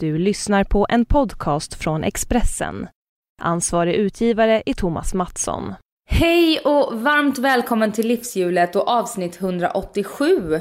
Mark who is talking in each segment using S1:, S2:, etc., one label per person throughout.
S1: Du lyssnar på en podcast från Expressen. Ansvarig utgivare är Thomas Mattsson.
S2: Hej och varmt välkommen till Livshjulet och avsnitt 187.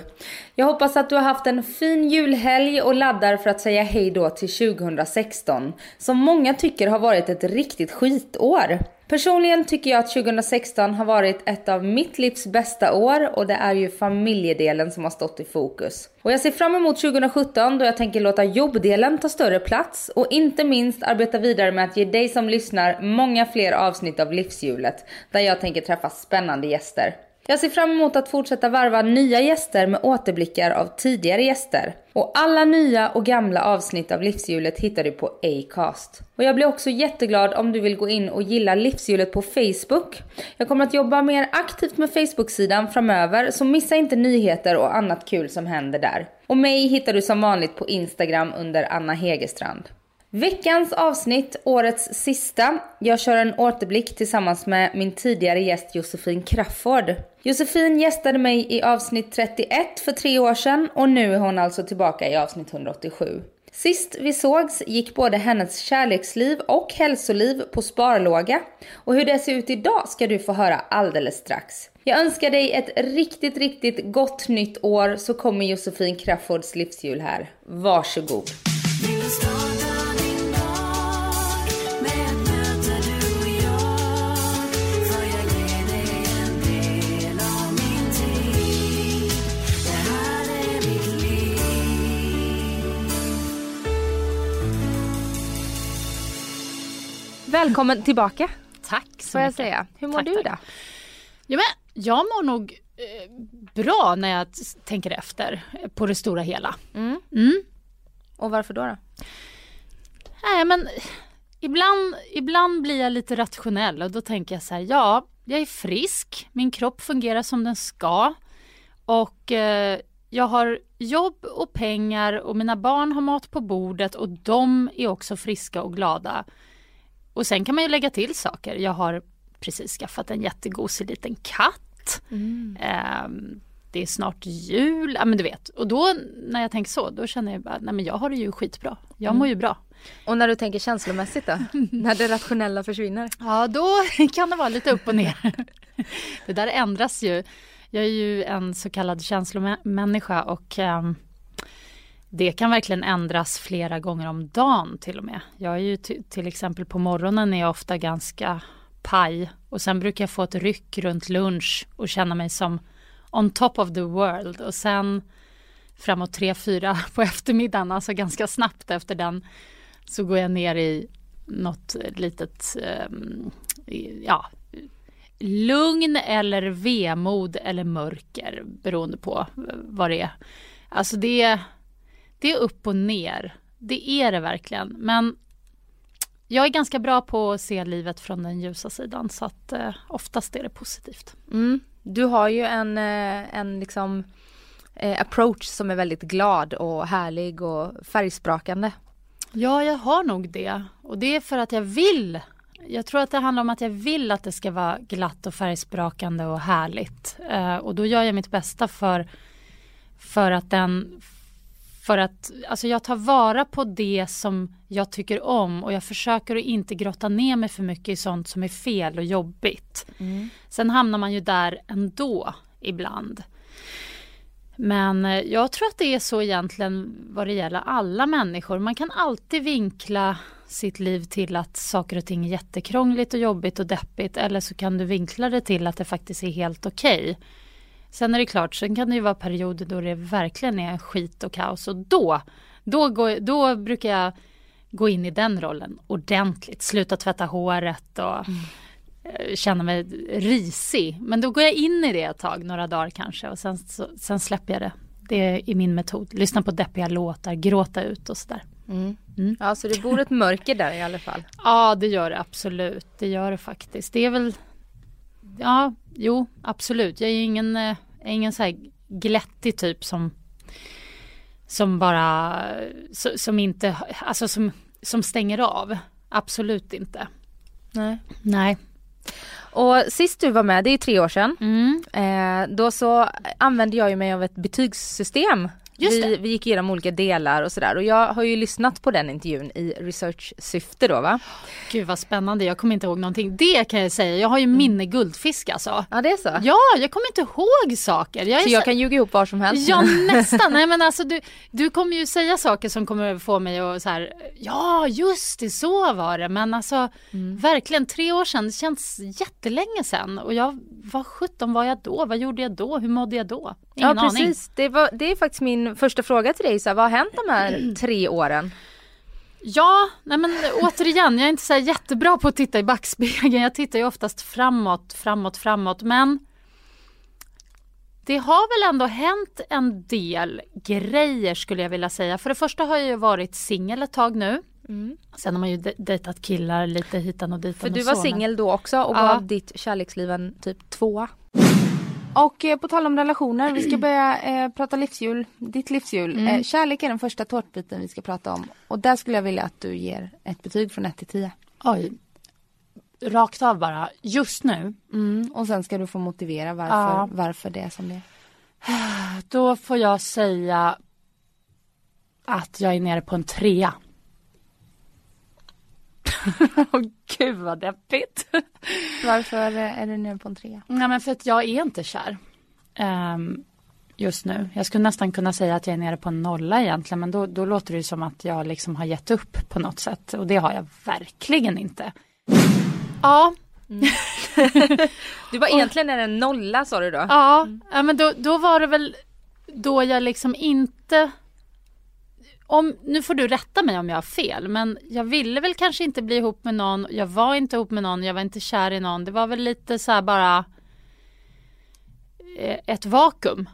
S2: Jag hoppas att du har haft en fin julhelg och laddar för att säga hej då till 2016 som många tycker har varit ett riktigt skitår. Personligen tycker jag att 2016 har varit ett av mitt livs bästa år och det är ju familjedelen som har stått i fokus. Och jag ser fram emot 2017 då jag tänker låta jobbdelen ta större plats och inte minst arbeta vidare med att ge dig som lyssnar många fler avsnitt av livshjulet där jag tänker träffa spännande gäster. Jag ser fram emot att fortsätta varva nya gäster med återblickar av tidigare gäster. Och alla nya och gamla avsnitt av Livshjulet hittar du på Acast. Och jag blir också jätteglad om du vill gå in och gilla Livshjulet på Facebook. Jag kommer att jobba mer aktivt med Facebook-sidan framöver, så missa inte nyheter och annat kul som händer där. Och mig hittar du som vanligt på Instagram under Anna Hegerstrand. Veckans avsnitt, årets sista. Jag kör en återblick tillsammans med min tidigare gäst Josefin Crafoord. Josefin gästade mig i avsnitt 31 för tre år sedan och nu är hon alltså tillbaka i avsnitt 187. Sist vi sågs gick både hennes kärleksliv och hälsoliv på sparlåga och hur det ser ut idag ska du få höra alldeles strax. Jag önskar dig ett riktigt, riktigt gott nytt år så kommer Josefin Crafoords livshjul här. Varsågod! Välkommen tillbaka.
S3: Tack så
S2: får jag
S3: mycket.
S2: säga. Hur mår
S3: Tack,
S2: du
S3: tack.
S2: då?
S3: Ja, men jag mår nog eh, bra när jag tänker efter eh, på det stora hela.
S2: Mm.
S3: Mm.
S2: Och varför då? då?
S3: Nej, men ibland, ibland blir jag lite rationell och då tänker jag så här, ja, jag är frisk, min kropp fungerar som den ska och eh, jag har jobb och pengar och mina barn har mat på bordet och de är också friska och glada. Och sen kan man ju lägga till saker. Jag har precis skaffat en jättegosig liten katt. Ehm, det är snart jul, ja men du vet. Och då när jag tänker så, då känner jag bara, nej men jag har det ju skitbra. Jag mår ju bra.
S2: Och när du tänker känslomässigt då? när det rationella försvinner?
S3: Ja, då kan det vara lite upp och ner. Det där ändras ju. Jag är ju en så kallad känslomänniska och ehm, det kan verkligen ändras flera gånger om dagen till och med. Jag är ju till exempel på morgonen är jag ofta ganska paj och sen brukar jag få ett ryck runt lunch och känna mig som on top of the world och sen framåt tre fyra på eftermiddagen, alltså ganska snabbt efter den, så går jag ner i något litet, ehm, ja, lugn eller vemod eller mörker beroende på eh, vad det är. Alltså det, det är upp och ner. Det är det verkligen. Men jag är ganska bra på att se livet från den ljusa sidan så att eh, oftast är det positivt.
S2: Mm. Du har ju en, eh, en liksom eh, approach som är väldigt glad och härlig och färgsprakande.
S3: Ja, jag har nog det. Och det är för att jag vill. Jag tror att det handlar om att jag vill att det ska vara glatt och färgsprakande och härligt. Eh, och då gör jag mitt bästa för, för att den... För att alltså jag tar vara på det som jag tycker om och jag försöker att inte grotta ner mig för mycket i sånt som är fel och jobbigt. Sen hamnar man ju där ändå ibland. Men eh, jag tror att det är så egentligen vad det gäller alla människor. Man kan alltid vinkla sitt liv till att saker och ting är jättekrångligt och jobbigt och deppigt eller så kan du vinkla det till att det faktiskt är helt okej. Sen är det klart, sen kan det ju vara perioder då det verkligen är skit och kaos och då, då, går, då brukar jag gå in i den rollen ordentligt. Sluta tvätta håret och eh, känna mig risig. Men då går jag in i det ett tag, några dagar kanske och sen, så, sen släpper jag det. Det är min metod. Lyssna på deppiga låtar, gråta ut och sådär.
S2: Ja, så det bor ett mörker där i alla fall.
S3: Ja, det gör det absolut. Det gör det faktiskt. Det är väl... Ja, jo, absolut. Jag är ingen, eh, jag är ingen så här glättig typ som... Som bara... Som inte... Alltså som, som stänger av. Absolut inte.
S2: Nej.
S3: Nej.
S2: Och sist du var med, det är tre år sedan,
S3: Mm.
S2: eh, då så använde jag ju mig av ett betygssystem vi, vi gick igenom olika delar och sådär och jag har ju lyssnat på den intervjun i research-syfte då va.
S3: Gud vad spännande, jag kommer inte ihåg någonting. Det kan jag säga, jag har ju mm. minne guldfisk alltså.
S2: Ja det är så?
S3: Ja, jag kommer inte ihåg saker.
S2: Jag så jag kan ljuga ihop var som helst?
S3: Ja nästan, nej men alltså du, du kommer ju säga saker som kommer få mig att så här, ja just det, så var det. Men alltså mm. verkligen tre år sedan, det känns jättelänge sedan. Och jag, vad sjutton var jag då? Vad gjorde jag då? Hur mådde jag då?
S2: Ingen ja precis, det, var, det är faktiskt min första fråga till dig. Så här, vad har hänt de här tre åren?
S3: Ja, nej men återigen, jag är inte så jättebra på att titta i backspegeln. Jag tittar ju oftast framåt, framåt, framåt. Men det har väl ändå hänt en del grejer skulle jag vilja säga. För det första har jag ju varit singel ett tag nu. Mm. Sen har man ju dejtat killar lite hitan och ditan.
S2: För du var singel då också och ja. gav ditt kärleksliv en typ tvåa. Och eh, på tal om relationer, vi ska börja eh, prata livshjul, ditt livshjul. Mm. Eh, kärlek är den första tårtbiten vi ska prata om. Och där skulle jag vilja att du ger ett betyg från 1 till 10.
S3: Oj. Rakt av bara, just nu?
S2: Mm. Och sen ska du få motivera varför, ja. varför det är som det är.
S3: Då får jag säga att jag är nere på en trea. Åh gud vad deppigt.
S2: Varför är du nere på en trea?
S3: Nej men för att jag är inte kär. Um, just nu. Jag skulle nästan kunna säga att jag är nere på en nolla egentligen men då, då låter det som att jag liksom har gett upp på något sätt och det har jag verkligen inte. Ja. Mm.
S2: du var egentligen är en nolla sa du då?
S3: Ja, mm. ja men då, då var det väl då jag liksom inte om, nu får du rätta mig om jag har fel, men jag ville väl kanske inte bli ihop med någon. Jag var inte ihop med någon, jag var inte kär i någon. Det var väl lite så här bara eh, ett vakuum.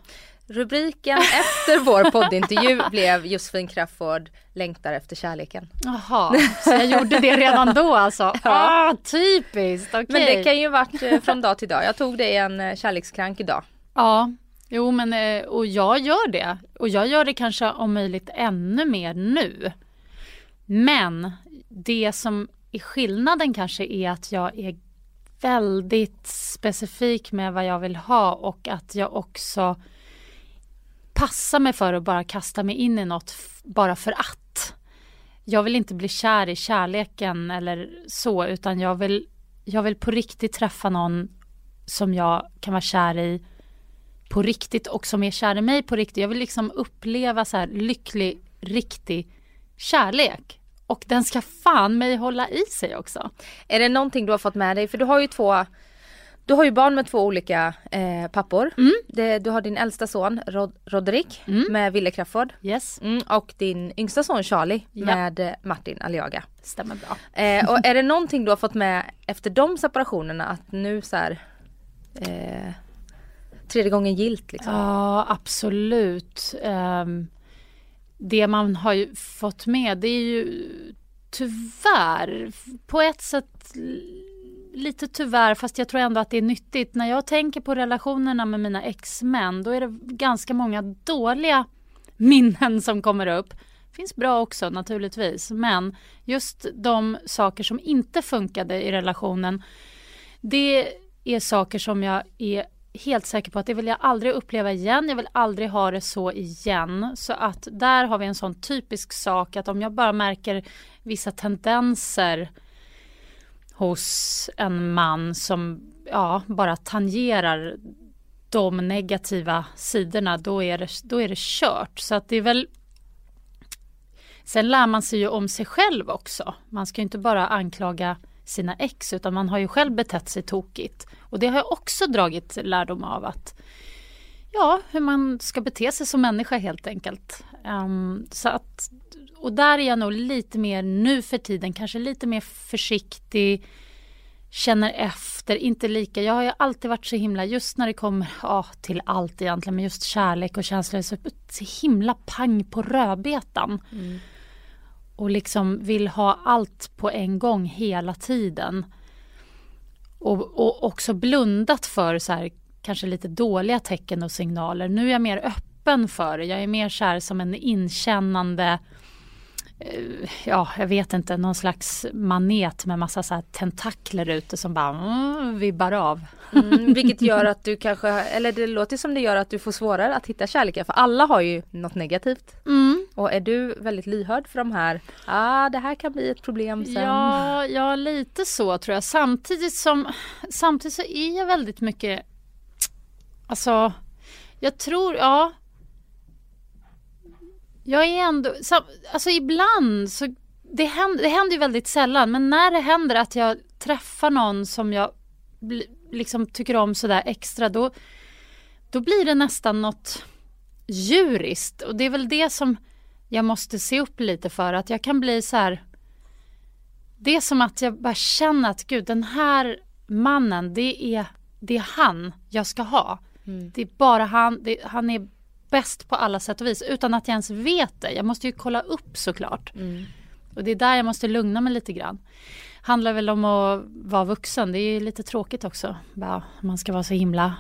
S2: Rubriken efter vår poddintervju blev Josefin Crafoord längtar efter kärleken.
S3: Jaha, så jag gjorde det redan då alltså? Ja. Ah, typiskt. Okay.
S2: Men det kan ju varit eh, från dag till dag. Jag tog det i en eh, kärlekskrank idag.
S3: Ja, Jo, men eh, och jag gör det. Och jag gör det kanske om möjligt ännu mer nu. Men det som är skillnaden kanske är att jag är väldigt specifik med vad jag vill ha och att jag också passar mig för att bara kasta mig in i något bara för att. Jag vill inte bli kär i kärleken eller så utan jag vill, jag vill på riktigt träffa någon som jag kan vara kär i på riktigt och som är kär i mig på riktigt. Jag vill liksom uppleva så här lycklig, riktig kärlek. Och den ska fan mig hålla i sig också.
S2: Är det någonting du har fått med dig? För du har ju två du har ju barn med två olika eh, pappor. Mm. Det, du har din äldsta son Rod Roderick mm. med Ville Crafoord.
S3: Yes.
S2: Mm, och din yngsta son Charlie ja. med eh, Martin Aliaga.
S3: Stämmer bra.
S2: Eh, och är det någonting du har fått med efter de separationerna att nu så här, eh, tredje gången gilt liksom.
S3: Ja absolut. Um, det man har ju fått med det är ju tyvärr på ett sätt lite tyvärr fast jag tror ändå att det är nyttigt. När jag tänker på relationerna med mina ex-män då är det ganska många dåliga minnen som kommer upp. Finns bra också naturligtvis men just de saker som inte funkade i relationen det är saker som jag är helt säker på att det vill jag aldrig uppleva igen. Jag vill aldrig ha det så igen. Så att där har vi en sån typisk sak att om jag bara märker vissa tendenser hos en man som ja, bara tangerar de negativa sidorna, då är, det, då är det kört. Så att det är väl Sen lär man sig ju om sig själv också. Man ska inte bara anklaga sina ex utan man har ju själv betett sig tokigt. Och det har jag också dragit lärdom av att ja, hur man ska bete sig som människa helt enkelt. Um, så att, och där är jag nog lite mer nu för tiden, kanske lite mer försiktig, känner efter, inte lika. Jag har ju alltid varit så himla, just när det kommer ja, till allt egentligen, men just kärlek och känslor, så, så himla pang på rödbetan. Mm och liksom vill ha allt på en gång hela tiden. Och, och också blundat för så här, kanske lite dåliga tecken och signaler. Nu är jag mer öppen för det. Jag är mer kär som en inkännande eh, ja, jag vet inte, någon slags manet med massa så här tentakler ute som bara mm, vibbar av.
S2: Mm, vilket gör att du kanske, eller det låter som det gör att du får svårare att hitta kärleken för alla har ju något negativt.
S3: Mm.
S2: Och är du väldigt lyhörd för de här, ja ah, det här kan bli ett problem sen.
S3: Ja, ja, lite så tror jag. Samtidigt som, samtidigt så är jag väldigt mycket, alltså, jag tror, ja. Jag är ändå, alltså ibland så, det händer, det händer ju väldigt sällan, men när det händer att jag träffar någon som jag liksom tycker om sådär extra, då, då blir det nästan något djuriskt. Och det är väl det som jag måste se upp lite för, att jag kan bli så här... Det är som att jag bara känner att gud, den här mannen, det är, det är han jag ska ha. Mm. Det är bara han, det, han är bäst på alla sätt och vis utan att jag ens vet det. Jag måste ju kolla upp såklart. Mm. Och det är där jag måste lugna mig lite grann handlar väl om att vara vuxen. Det är ju lite tråkigt också. Bara, man ska vara så himla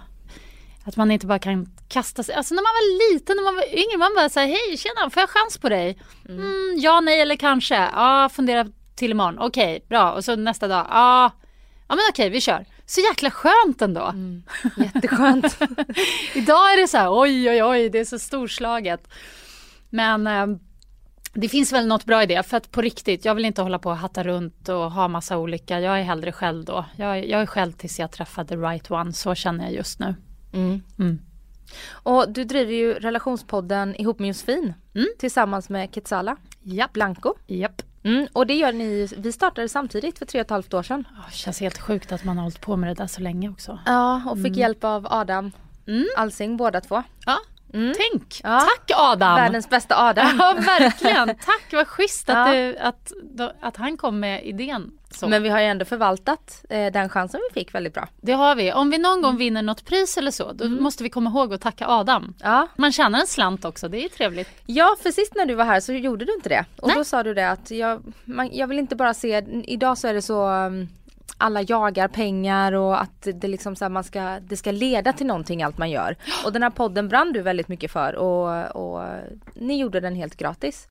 S3: att man inte bara kan kasta sig. Alltså när man var liten, när man var yngre, man bara säger hej tjena, får jag chans på dig? Mm. Mm, ja, nej eller kanske. Ja, fundera till imorgon. Okej, okay, bra. Och så nästa dag. Ja, ja men okej, vi kör. Så jäkla skönt ändå. Mm.
S2: Jätteskönt.
S3: Idag är det så här, oj oj oj, det är så storslaget. Men eh, det finns väl något bra i det för att på riktigt, jag vill inte hålla på och hatta runt och ha massa olika. Jag är hellre själv då. Jag, jag är själv tills jag träffar the right one. Så känner jag just nu. Mm.
S2: Mm. Och du driver ju relationspodden ihop med Josefin mm. tillsammans med Ketsala
S3: Japp.
S2: Blanco.
S3: Japp.
S2: Mm, och det gör ni, vi startade samtidigt för tre och ett halvt år sedan.
S3: Oh, känns helt sjukt att man har hållit på med det där så länge också.
S2: Ja, och fick mm. hjälp av Adam mm. Alsing båda två.
S3: Ja, Mm. Tänk! Ja. Tack Adam!
S2: Världens bästa Adam.
S3: Ja verkligen. Tack vad schysst att, ja. du, att, att han kom med idén. Så.
S2: Men vi har ju ändå förvaltat eh, den chansen vi fick väldigt bra.
S3: Det har vi. Om vi någon gång vinner något pris eller så då mm. måste vi komma ihåg att tacka Adam.
S2: Ja.
S3: Man tjänar en slant också, det är trevligt.
S2: Ja för sist när du var här så gjorde du inte det. Och Nej. då sa du det att jag, man, jag vill inte bara se, idag så är det så um, alla jagar pengar och att det liksom så man ska, det ska leda till någonting allt man gör. Och den här podden brann du väldigt mycket för och, och ni gjorde den helt gratis.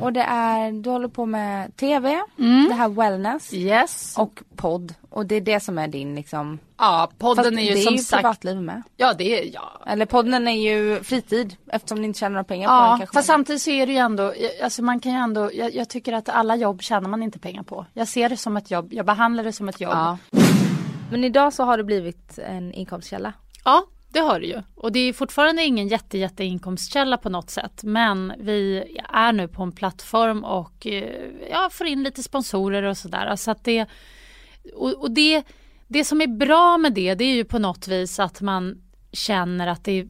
S2: Och det är, du håller på med TV, mm. det här wellness
S3: yes.
S2: och podd. Och det är det som är din liksom
S3: Ja podden Fast är ju som
S2: sagt. det är ju privatliv med.
S3: Ja det är, ja.
S2: Eller podden är ju fritid eftersom ni inte tjänar några pengar
S3: ja,
S2: på den
S3: kanske. Fast samtidigt så är det ju ändå, alltså man kan ju ändå, jag, jag, tycker att alla jobb tjänar man inte pengar på. Jag ser det som ett jobb, jag behandlar det som ett jobb. Ja.
S2: Men idag så har det blivit en inkomstkälla.
S3: Ja det har det ju. Och det är fortfarande ingen jätte, jätte inkomstkälla på något sätt. Men vi är nu på en plattform och eh, ja, får in lite sponsorer och sådär. Så att det, och, och det, det som är bra med det, det är ju på något vis att man känner att det är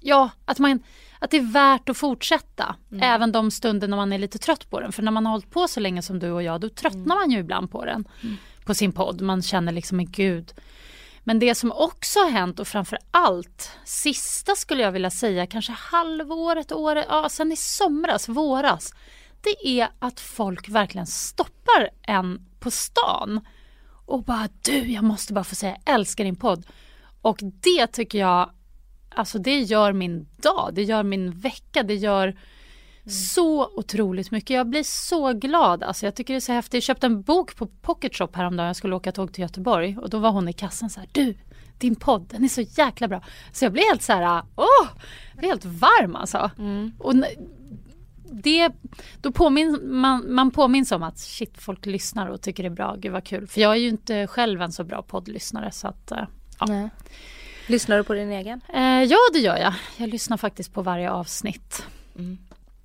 S3: Ja, att man att det är värt att fortsätta. Mm. Även de stunder när man är lite trött på den. För när man har hållit på så länge som du och jag, då tröttnar mm. man ju ibland på den. Mm. På sin podd. Man känner liksom, men gud, men det som också har hänt och framför allt sista skulle jag vilja säga, kanske halvåret, året, ja sen i somras, våras. Det är att folk verkligen stoppar en på stan och bara du, jag måste bara få säga jag älskar din podd. Och det tycker jag, alltså det gör min dag, det gör min vecka, det gör Mm. Så otroligt mycket. Jag blir så glad. Alltså jag tycker det är så häftigt. Jag köpte en bok på Pocket Shop häromdagen. Jag skulle åka tåg till Göteborg. Och då var hon i kassan så här. Du, din podd, den är så jäkla bra. Så jag blir helt så här. Åh! Jag blir helt varm alltså. Mm. Och det, då påmin, man, man påminns om att shit, folk lyssnar och tycker det är bra. Gud vad kul. För jag är ju inte själv en så bra poddlyssnare. Så att, eh, ja. Nej.
S2: Lyssnar du på din egen?
S3: Eh, ja, det gör jag. Jag lyssnar faktiskt på varje avsnitt. Mm.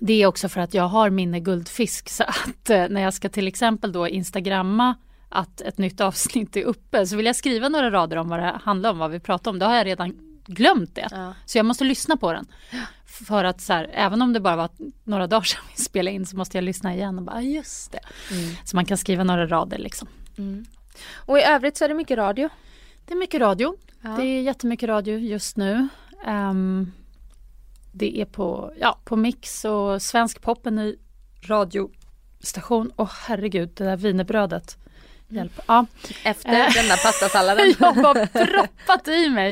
S3: Det är också för att jag har minne guldfisk så att eh, när jag ska till exempel då instagramma att ett nytt avsnitt är uppe så vill jag skriva några rader om vad det handlar om, vad vi pratar om. Då har jag redan glömt det. Ja. Så jag måste lyssna på den. För att så här, även om det bara var några dagar sedan vi spelade in så måste jag lyssna igen och bara just det. Mm. Så man kan skriva några rader liksom. Mm.
S2: Och i övrigt så är det mycket radio?
S3: Det är mycket radio. Ja. Det är jättemycket radio just nu. Um, det är på, ja, på Mix och Svensk Pop, en ny radiostation. Åh oh, herregud, det där vinerbrödet. Hjälp. Ja.
S2: Efter eh, den där pastasalladen.
S3: jag har proppat i mig.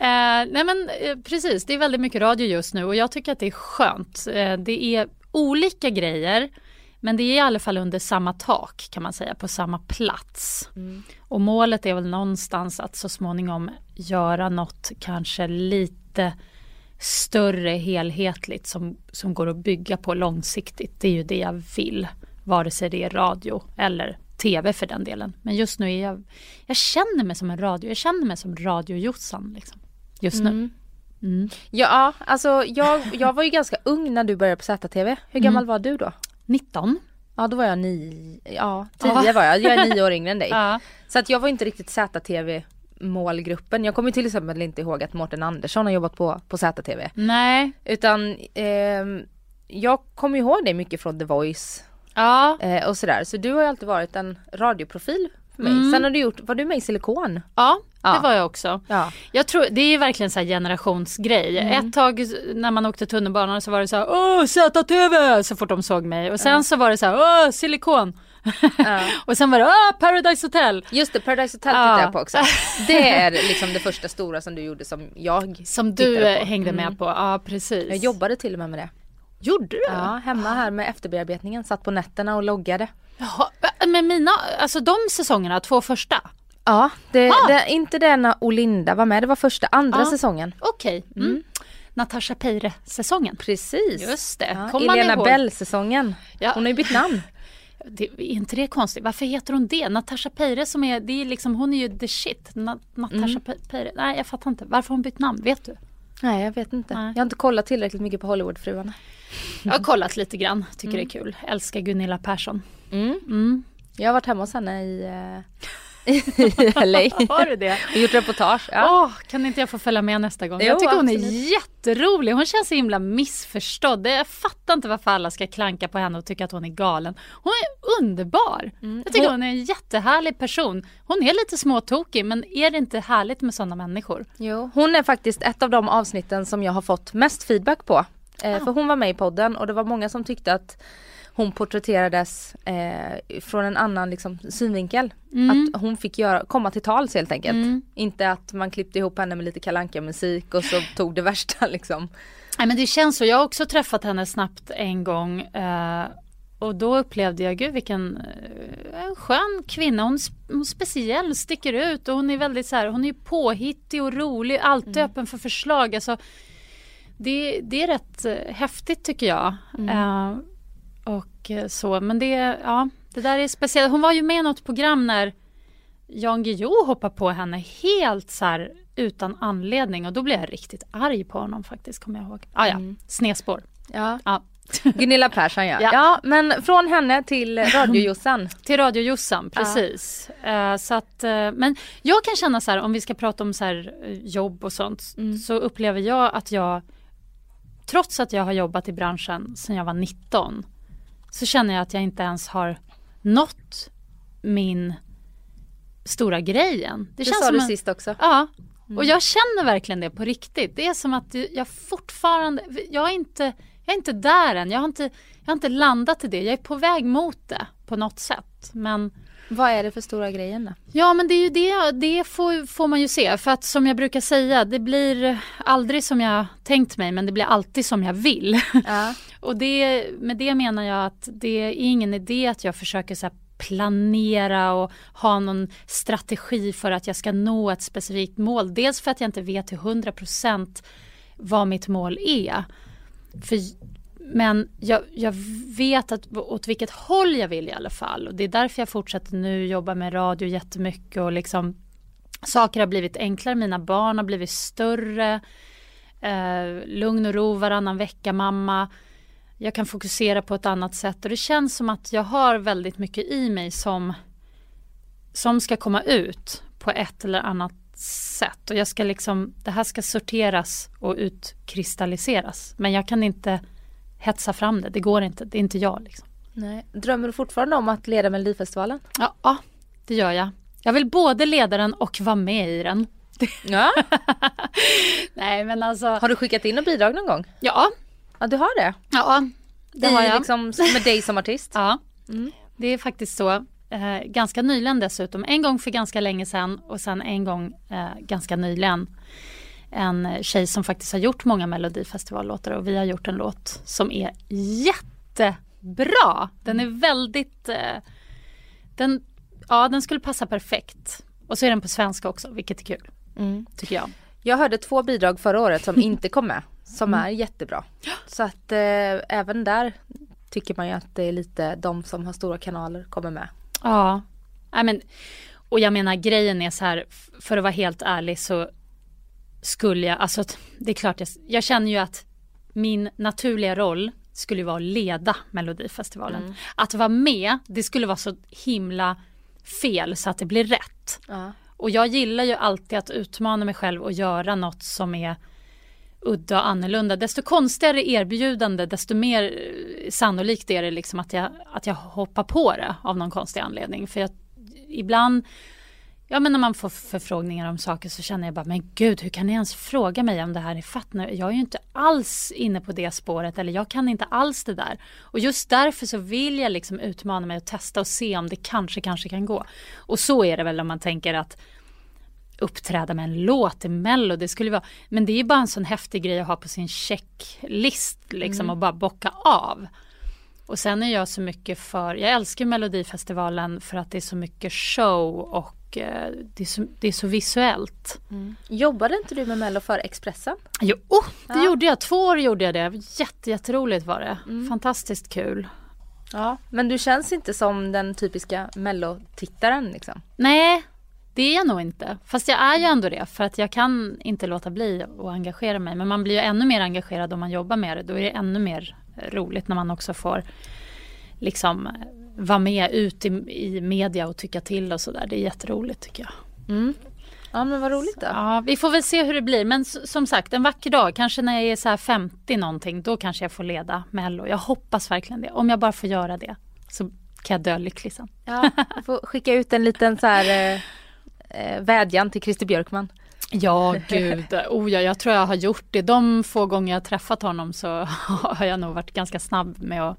S3: Eh, nej men eh, precis, det är väldigt mycket radio just nu och jag tycker att det är skönt. Eh, det är olika grejer. Men det är i alla fall under samma tak kan man säga, på samma plats.
S2: Mm.
S3: Och målet är väl någonstans att så småningom göra något kanske lite större helhetligt som, som går att bygga på långsiktigt. Det är ju det jag vill. Vare sig det är radio eller tv för den delen. Men just nu är jag, jag känner mig som en radio, jag känner mig som radiojossan liksom. Just nu.
S2: Mm.
S3: Mm.
S2: Ja, alltså jag, jag var ju ganska ung när du började på ZTV. Hur gammal
S3: Mm.
S2: var du då?
S3: 19.
S2: Ja då var jag nio, ja tio
S3: Ja.
S2: var jag. Jag är nio år yngre än dig.
S3: Ja.
S2: Så att jag var inte riktigt ZTV målgruppen. Jag kommer till exempel inte ihåg att Mårten Andersson har jobbat på, på ZTV.
S3: Nej.
S2: Utan ehm, jag kommer ihåg dig mycket från The Voice
S3: Ja.
S2: eh, och sådär. Så du har ju alltid varit en radioprofil för mig.
S3: Mm.
S2: Sen har du gjort, var du med i Silikon?
S3: ja, det
S2: Ja.
S3: var jag också.
S2: Ja.
S3: Jag tror, det är verkligen så generationsgrej.
S2: Mm.
S3: Ett tag när man åkte tunnelbana så var det så här Åh ZTV! Så fort de såg mig. Och sen så var det så här Åh silikon!
S2: Ja.
S3: Och sen var det Åh Paradise Hotel!
S2: Just det, Paradise Hotel
S3: Ja.
S2: tittade jag på också. Det är liksom det första stora som du gjorde som jag
S3: Som du hängde
S2: Mm.
S3: med på. Ja precis.
S2: Jag jobbade till och med med det.
S3: Gjorde du?
S2: Ja, hemma här med efterbearbetningen. Satt på nätterna och loggade.
S3: Jaha, men mina, alltså de säsongerna, två första.
S2: Ja, det,
S3: Ah.
S2: det, inte det när Olinda var med. Det var första, andra
S3: Ja.
S2: säsongen.
S3: Okej. Mm. Natasha Peire-säsongen.
S2: Precis.
S3: Just det,
S2: Ja, Elena. Bell-säsongen.
S3: Ja.
S2: Hon har ju bytt namn.
S3: Det, är inte det konstigt? Varför heter hon det? Natasha Peire som är, det är liksom, hon är ju the shit. Na, Natasha
S2: Mm.
S3: Pe- Peire. Nej jag fattar inte. Varför har hon bytt namn? Vet du?
S2: Nej, jag vet inte.
S3: Nej.
S2: Jag har inte kollat tillräckligt mycket på Hollywoodfruarna.
S3: Jag har kollat lite grann. Tycker det är kul. Älskar Gunilla Persson.
S2: Mm.
S3: Mm.
S2: Jag har varit hemma hos henne i, eh, i LA
S3: Har du det?
S2: och gjort reportage. Ja.
S3: Åh, kan inte jag få följa med nästa gång?
S2: Jo,
S3: jag tycker hon
S2: absolut.
S3: är jätterolig. Hon känns så himla missförstådd. Jag fattar inte varför alla ska klanka på henne och tycka att hon är galen. Hon är underbar. Jag tycker
S2: Hon-
S3: hon är en jättehärlig person. Hon är lite småtokig men är det inte härligt med sådana människor?
S2: Jo. Hon är faktiskt ett av de avsnitten som jag har fått mest feedback på. Eh,
S3: Ah.
S2: För hon var med i podden och det var många som tyckte att hon porträtterades eh, från en annan liksom, synvinkel.
S3: Mm.
S2: Att hon fick göra, komma till tals helt enkelt.
S3: Mm.
S2: Inte att man klippte ihop henne med lite kalanka musik och så tog det värsta liksom.
S3: Nej, men det känns så. Jag har också träffat henne snabbt en gång. Eh, och då upplevde jag, gud vilken eh, skön kvinna. Hon, hon speciell, sticker ut och hon är väldigt så här, hon är påhittig och rolig, alltid öppen för förslag. Alltså, det, det är rätt eh, häftigt tycker jag. Eh, och eh, så, men det, ja, det där är speciellt. Hon var ju med i något program när Jan Guillou hoppade på henne helt så här utan anledning och då blev jag riktigt arg på honom faktiskt, kommer jag ihåg. Ah, ja, snedspår.
S2: Ja.
S3: Ja.
S2: Gunilla Persson ja.
S3: Ja.
S2: ja. men från henne till radiojossan.
S3: Till radiojossan, precis. Eh, så att, eh, men jag kan känna så här, om vi ska prata om så här, jobb och sånt, så upplever jag att jag, trots att jag har jobbat i branschen sedan jag var 19, så känner jag att jag inte ens har nått min stora grejen.
S2: Det,
S3: känns
S2: sa du
S3: en-
S2: sist också.
S3: Ja, och jag känner verkligen det på riktigt. Det är som att jag fortfarande, jag är inte, jag är inte där än. Jag har inte, jag har inte landat i det. Jag är på väg mot det på något sätt. Men
S2: Vad är det för stora grejen då?
S3: ja, men det är ju det, det får, får man ju se. För att som jag brukar säga, det blir aldrig som jag tänkt mig, men det blir alltid som jag vill.
S2: Ja.
S3: Och det, med det menar jag att det är ingen idé att jag försöker så här planera och ha någon strategi för att jag ska nå ett specifikt mål. Dels för att jag inte vet till 100% vad mitt mål är. För, men jag, jag vet att, åt vilket håll jag vill i alla fall. Och det är därför jag fortsätter nu jobba med radio jättemycket och liksom saker har blivit enklare. Mina barn har blivit större. Eh, lugn och ro varannan vecka mamma. Jag kan fokusera på ett annat sätt och det känns som att jag har väldigt mycket i mig som, som ska komma ut på ett eller annat sätt. Och jag ska liksom, det här ska sorteras och utkristalliseras. Men jag kan inte hetsa fram det, det går inte, det är inte jag. Liksom.
S2: Nej. Drömmer du fortfarande om att leda Melodifestivalen?
S3: Ja, ja, det gör jag. Jag vill både leda den och vara med i den.
S2: Ja.
S3: Nej men alltså,
S2: Har du skickat in något bidrag någon gång?
S3: ja,
S2: Ja du har det?
S3: ja det
S2: I,
S3: har jag.
S2: Liksom, med dig som artist?
S3: Ja,
S2: Mm.
S3: det är faktiskt så. Eh, ganska nyligen dessutom. En gång för ganska länge sedan och sen en gång eh, ganska nyligen. En tjej som faktiskt har gjort många melodifestivallåtar och vi har gjort en låt som är jättebra. Den är väldigt... Eh, den, ja, den skulle passa perfekt. Och så är den på svenska också, vilket är kul. Mm. Tycker jag.
S2: Jag hörde två bidrag förra året som inte kom med. Som mm. är jättebra. Så att eh, även där tycker man ju att det är lite de som har stora kanaler kommer med.
S3: Ja, I men, och jag menar grejen är så här, för att vara helt ärlig så skulle jag, alltså det är klart jag, jag känner ju att min naturliga roll skulle vara att leda Melodifestivalen. Mm. Att vara med, det skulle vara så himla fel så att det blir rätt. Ja. Och jag gillar ju alltid att utmana mig själv och göra något som är udda och annorlunda. Desto konstigare erbjudande, desto mer eh, sannolikt är det liksom att jag, att jag hoppar på det av någon konstig anledning. För jag, ibland, ja men när man får förfrågningar om saker så känner jag bara, men gud hur kan ni ens fråga mig om det här är fattnar? Jag är ju inte alls inne på det spåret eller jag kan inte alls det där. Och just därför så vill jag liksom utmana mig och testa och se om det kanske, kanske kan gå. Och så är det väl om man tänker att uppträda med en låt i Mello. Det skulle vara, men det är bara en sån häftig grej att ha på sin checklist liksom mm. och bara bocka av. Och sen är jag så mycket för, jag älskar Melodifestivalen för att det är så mycket show och eh, det, är så, det är så visuellt.
S2: Mm. Jobbade inte du med Mello för Expressen?
S3: Jo, oh, det ja. gjorde jag. Två år gjorde jag det. Jätte, jätteroligt var det. Mm. Fantastiskt kul.
S2: Ja, men du känns inte som den typiska Mello-tittaren liksom?
S3: Nej, det är jag nog inte. Fast jag är ju ändå det för att jag kan inte låta bli att engagera mig. Men man blir ju ännu mer engagerad om man jobbar med det. Då är det ännu mer roligt när man också får liksom vara med ut i, i media och tycka till och sådär. Det är jätteroligt tycker jag.
S2: Mm. Ja men vad roligt då.
S3: Ja, vi får väl se hur det blir. Men som sagt en vacker dag, kanske när jag är så 50 någonting, då kanske jag får leda Mello. Jag hoppas verkligen det. Om jag bara får göra det så kan jag dö lycklig sen.
S2: Ja, får skicka ut en liten så här eh, eh, vädjan till Christer Björkman.
S3: Ja, gud. Oh, ja, jag tror jag har gjort det. De få gånger jag träffat honom så har jag nog varit ganska snabb med att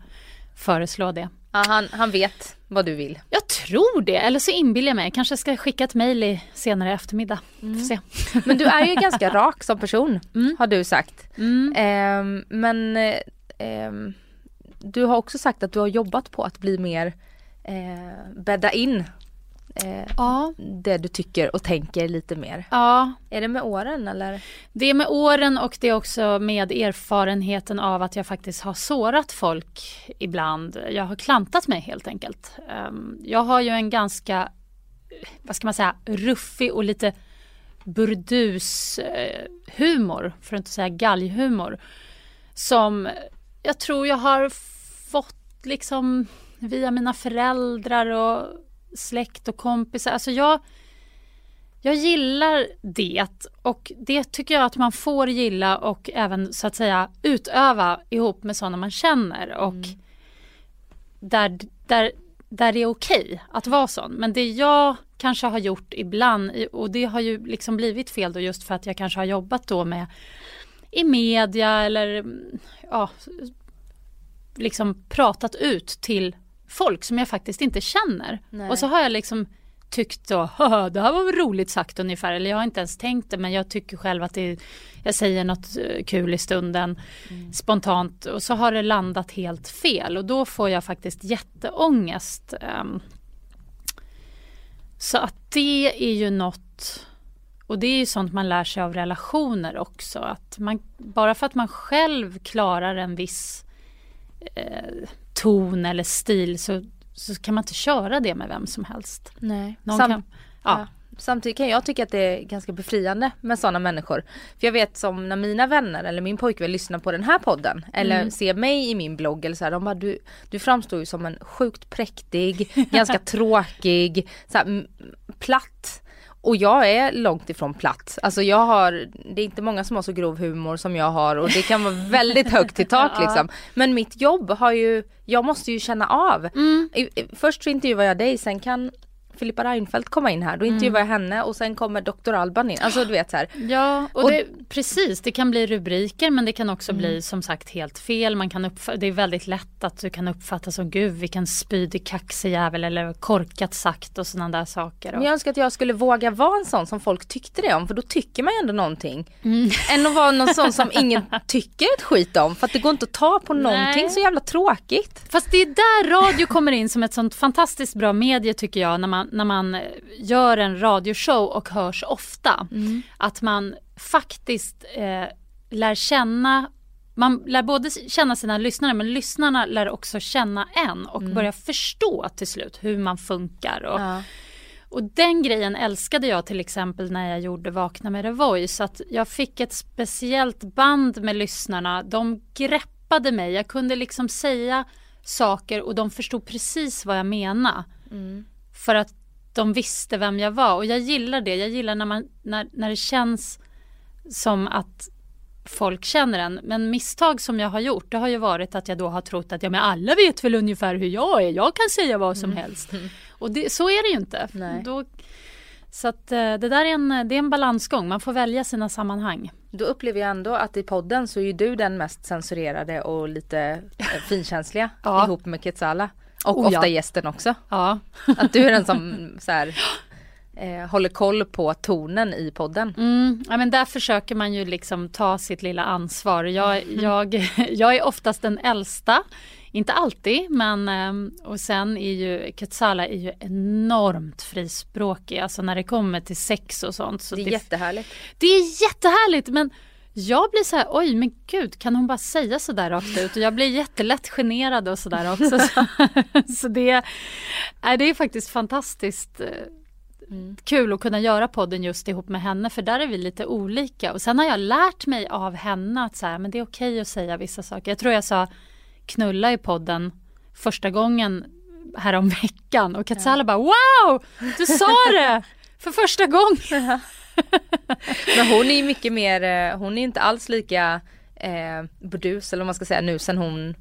S3: föreslå det.
S2: Ja, han, han vet vad du vill.
S3: Jag tror det, eller så inbillar jag mig. Jag kanske ska skicka ett mejl senare i eftermiddag. Mm. se.
S2: Men du är ju ganska rak som person, mm. har du sagt. Mm. Eh, men eh, du har också sagt att du har jobbat på att bli mer eh, bädda in eh, ja. det du tycker och tänker lite mer.
S3: Ja.
S2: Är det med åren eller?
S3: Det är med åren och det är också med erfarenheten av att jag faktiskt har sårat folk ibland. Jag har klantat mig helt enkelt. Um, jag har ju en ganska, vad ska man säga, ruffig och lite burdus eh, humor, för att inte säga galghumor. Som jag tror jag har fått liksom via mina föräldrar och släkt och kompisar. Alltså jag, jag gillar det och det tycker jag att man får gilla och även så att säga utöva ihop med sådana man känner och mm. där, där, där det är okej okay att vara sån. Men det jag kanske har gjort ibland och det har ju liksom blivit fel då just för att jag kanske har jobbat då med i media eller ja, liksom pratat ut till folk som jag faktiskt inte känner. Nej. Och så har jag liksom tyckt då, det här var väl roligt sagt ungefär. Eller jag har inte ens tänkt det men jag tycker själv att det, jag säger något eh, kul i stunden mm. spontant och så har det landat helt fel och då får jag faktiskt jätteångest. Um, så att det är ju något och det är ju sånt man lär sig av relationer också. Att man, bara för att man själv klarar en viss eh, ton eller stil så, så kan man inte köra det med vem som helst.
S2: Nej. Sam kan, ja. ja. Samtidigt kan jag tycka att det är ganska befriande med sådana människor. För jag vet som när mina vänner eller min pojkvän lyssnar på den här podden eller mm. ser mig i min blogg eller så här, de bara du, du framstår ju som en sjukt präktig, ganska tråkig, så här, platt och jag är långt ifrån platt. Alltså jag har, det är inte många som har så grov humor som jag har och det kan vara väldigt högt i tak ja. liksom. Men mitt jobb har ju, jag måste ju känna av. Mm. Först så intervjuar jag dig, sen kan Filippa Reinfeldt komma in här. Då intervjuar jag henne och sen kommer Dr. Alban in. Alltså du vet så här.
S3: Ja, och,
S2: Och-
S3: det, precis. Det kan bli rubriker men det kan också
S2: Mm.
S3: bli som sagt helt fel. Man kan det är väldigt lätt att du kan uppfatta som gud vilken spydig kaxig jävel eller korkat sagt och sådana där saker.
S2: Men jag önskar att jag skulle våga vara en sån som folk tyckte det om för då tycker man ju ändå någonting.
S3: Mm.
S2: Än att vara någon sån som ingen tycker ett skit om för att det går inte att ta på någonting
S3: Nej.
S2: så jävla tråkigt.
S3: Fast det är där radio kommer in som ett sånt fantastiskt bra medie tycker jag när man, när man gör en radioshow och hörs ofta. Att man faktiskt eh, lär känna man lär både känna sina lyssnare men lyssnarna lär också känna en och börja förstå till slut hur man funkar. Och,
S2: Ja.
S3: och den grejen älskade jag till exempel när jag gjorde Vakna med The Voice. Att jag fick ett speciellt band med lyssnarna. De greppade mig. Jag kunde liksom säga saker och de förstod precis vad jag menade. För att de visste vem jag var. Och jag gillar det. Jag gillar när, man, när, när det känns som att folk känner en. Men misstag som jag har gjort det har ju varit att jag då har trott att ja, men alla vet väl ungefär hur jag är. Jag kan säga vad som helst. Och det, så är det ju inte. Då, så att eh, det där är en, det är en balansgång. Man får välja sina sammanhang.
S2: Då upplever jag ändå att i podden så är ju du den mest censurerade och lite eh, finkänsliga
S3: Ja.
S2: ihop med Ketsala. Och
S3: Oh,
S2: ofta
S3: ja.
S2: gästen också.
S3: Ja.
S2: Att du är den som så här, eh, håller koll på tonen i podden.
S3: Mm, ja, men där försöker man ju liksom ta sitt lilla ansvar. Jag, jag, jag är oftast den äldsta. Inte alltid, men ehm, och sen är ju Ketsala är ju enormt frispråkig, alltså när det kommer till sex och sånt. Så
S2: Det är
S3: det,
S2: jättehärligt.
S3: det är jättehärligt men jag blir så här, oj men gud kan hon bara säga så där rakt ut? Och jag blir jättelätt generad och sådär också. Så, så det, nej, det är faktiskt fantastiskt eh, kul att kunna göra podden just ihop med henne för där är vi lite olika. Och sen har jag lärt mig av henne att så här, men det är okej att säga vissa saker. Jag tror jag sa knulla i podden första gången härom veckan och Katsala bara wow! Du sa det! För första gången.
S2: Men hon är ju mycket mer, eh, hon är inte alls lika eh, burdus eller vad man ska säga nu sen hon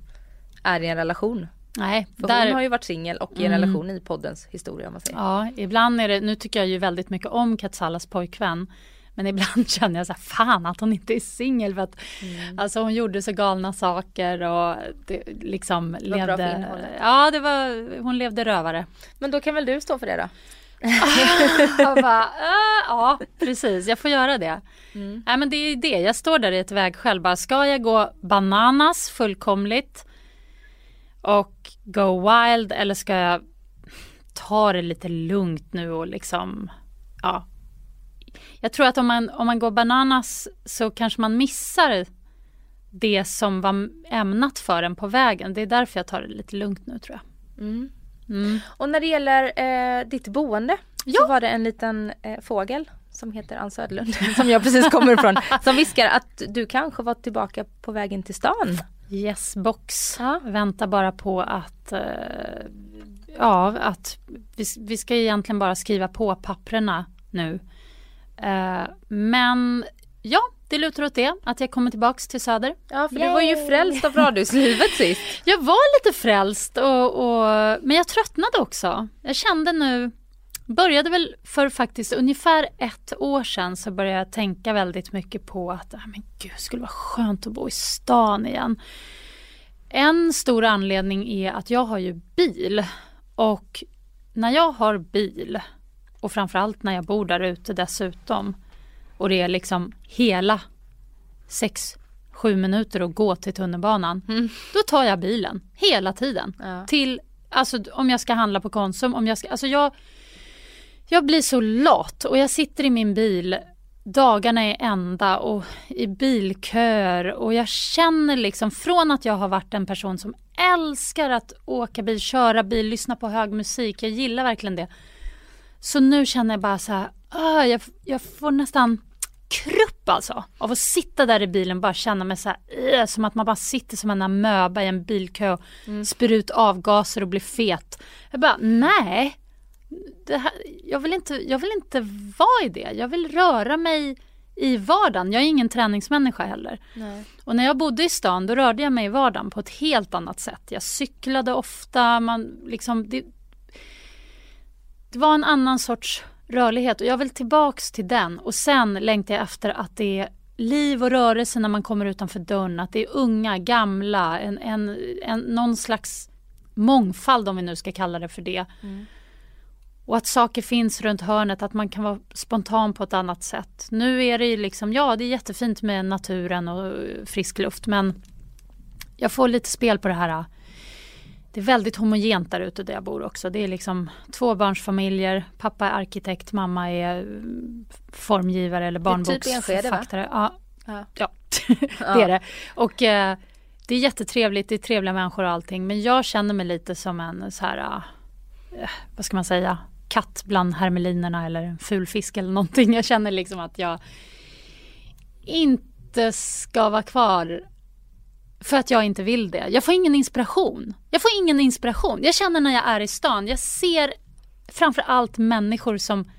S2: är i en relation.
S3: Nej,
S2: För
S3: där,
S2: hon har ju varit singel och i en
S3: Mm.
S2: relation i poddens historia om man säger.
S3: Ja, ibland är det, nu tycker jag ju väldigt mycket om Katsalas pojkvän. Men ibland känner jag så här, fan att hon inte är singel för att
S2: Mm.
S3: alltså hon gjorde så galna saker och det liksom
S2: för
S3: levde. Ja, det var, hon levde rövare.
S2: Men då kan väl du stå för det då?
S3: Jag bara, äh, ja precis, jag får göra det.
S2: Mm.
S3: Nej men det är det, jag står där i ett vägskäl bara, ska jag gå bananas fullkomligt och go wild eller ska jag ta det lite lugnt nu och liksom, ja. Jag tror att om man, om man går bananas så kanske man missar det som var ämnat för en på vägen. Det är därför jag tar det lite lugnt nu tror jag.
S2: Mm.
S3: Mm.
S2: Och när det gäller eh, ditt boende så
S3: Ja.
S2: var det en liten eh, fågel som heter Ann Söderlund som jag precis kommer ifrån som viskar att du kanske var tillbaka på vägen till stan.
S3: Yes box.
S2: Ja.
S3: Väntar bara på att eh, Ja, att vi, vi ska egentligen bara skriva på papprena nu. Eh, men ja, det lutar åt det. Att jag kommer tillbaks till Söder.
S2: Ja för du var ju frälst av radhuslivet sist.
S3: Jag var lite frälst och, och, men jag tröttnade också. Jag kände nu, började väl för faktiskt ungefär ett år sedan så började jag tänka väldigt mycket på att ah, men gud, det skulle vara skönt att bo i stan igen. En stor anledning är att jag har ju bil och när jag har bil och framförallt när jag bor där ute dessutom och det är liksom hela sex, sju minuter att gå till tunnelbanan. Då tar jag bilen hela tiden.
S2: Ja.
S3: Till, alltså om jag ska handla på Konsum, om jag ska, alltså jag, jag blir så lat och jag sitter i min bil dagarna är ända och i bilköer och jag känner liksom från att jag har varit en person som älskar att åka bil, köra bil, lyssna på hög musik, jag gillar verkligen det. Så nu känner jag bara så här, ah, jag, jag får nästan krupp alltså av att sitta där i bilen och bara känna mig så här, som att man bara sitter som en amöba i en bilkö och spyr ut avgaser och blir fet. Jag bara, nej, här, jag, vill inte, jag vill inte vara i det. Jag vill röra mig i vardagen. Jag är ingen träningsmänniska heller.
S2: Nej.
S3: Och när jag bodde i stan då rörde jag mig i vardagen på ett helt annat sätt. Jag cyklade ofta. Man liksom, det, det var en annan sorts rörlighet och jag vill tillbaks till den och sen längtar jag efter att det är liv och rörelse när man kommer utanför dörren. Att det är unga, gamla, en, en, en, någon slags mångfald om vi nu ska kalla det för det. Mm. Och att saker finns runt hörnet, att man kan vara spontan på ett annat sätt. Nu är det ju liksom, ja det är jättefint med naturen och frisk luft men jag får lite spel på det här det är väldigt homogent där ute där jag bor också. Det är liksom tvåbarnsfamiljer, pappa är arkitekt, mamma är formgivare eller barnboksförfattare. Typ ja, ja. ja. det är det. Och eh, det är jättetrevligt, det är trevliga människor och allting. Men jag känner mig lite som en så här, eh, vad ska man säga, katt bland hermelinerna eller en ful fisk eller någonting. Jag känner liksom att jag inte ska vara kvar för att jag inte vill det. Jag får ingen inspiration. Jag får ingen inspiration. Jag känner när jag är i stan, jag ser framför allt människor som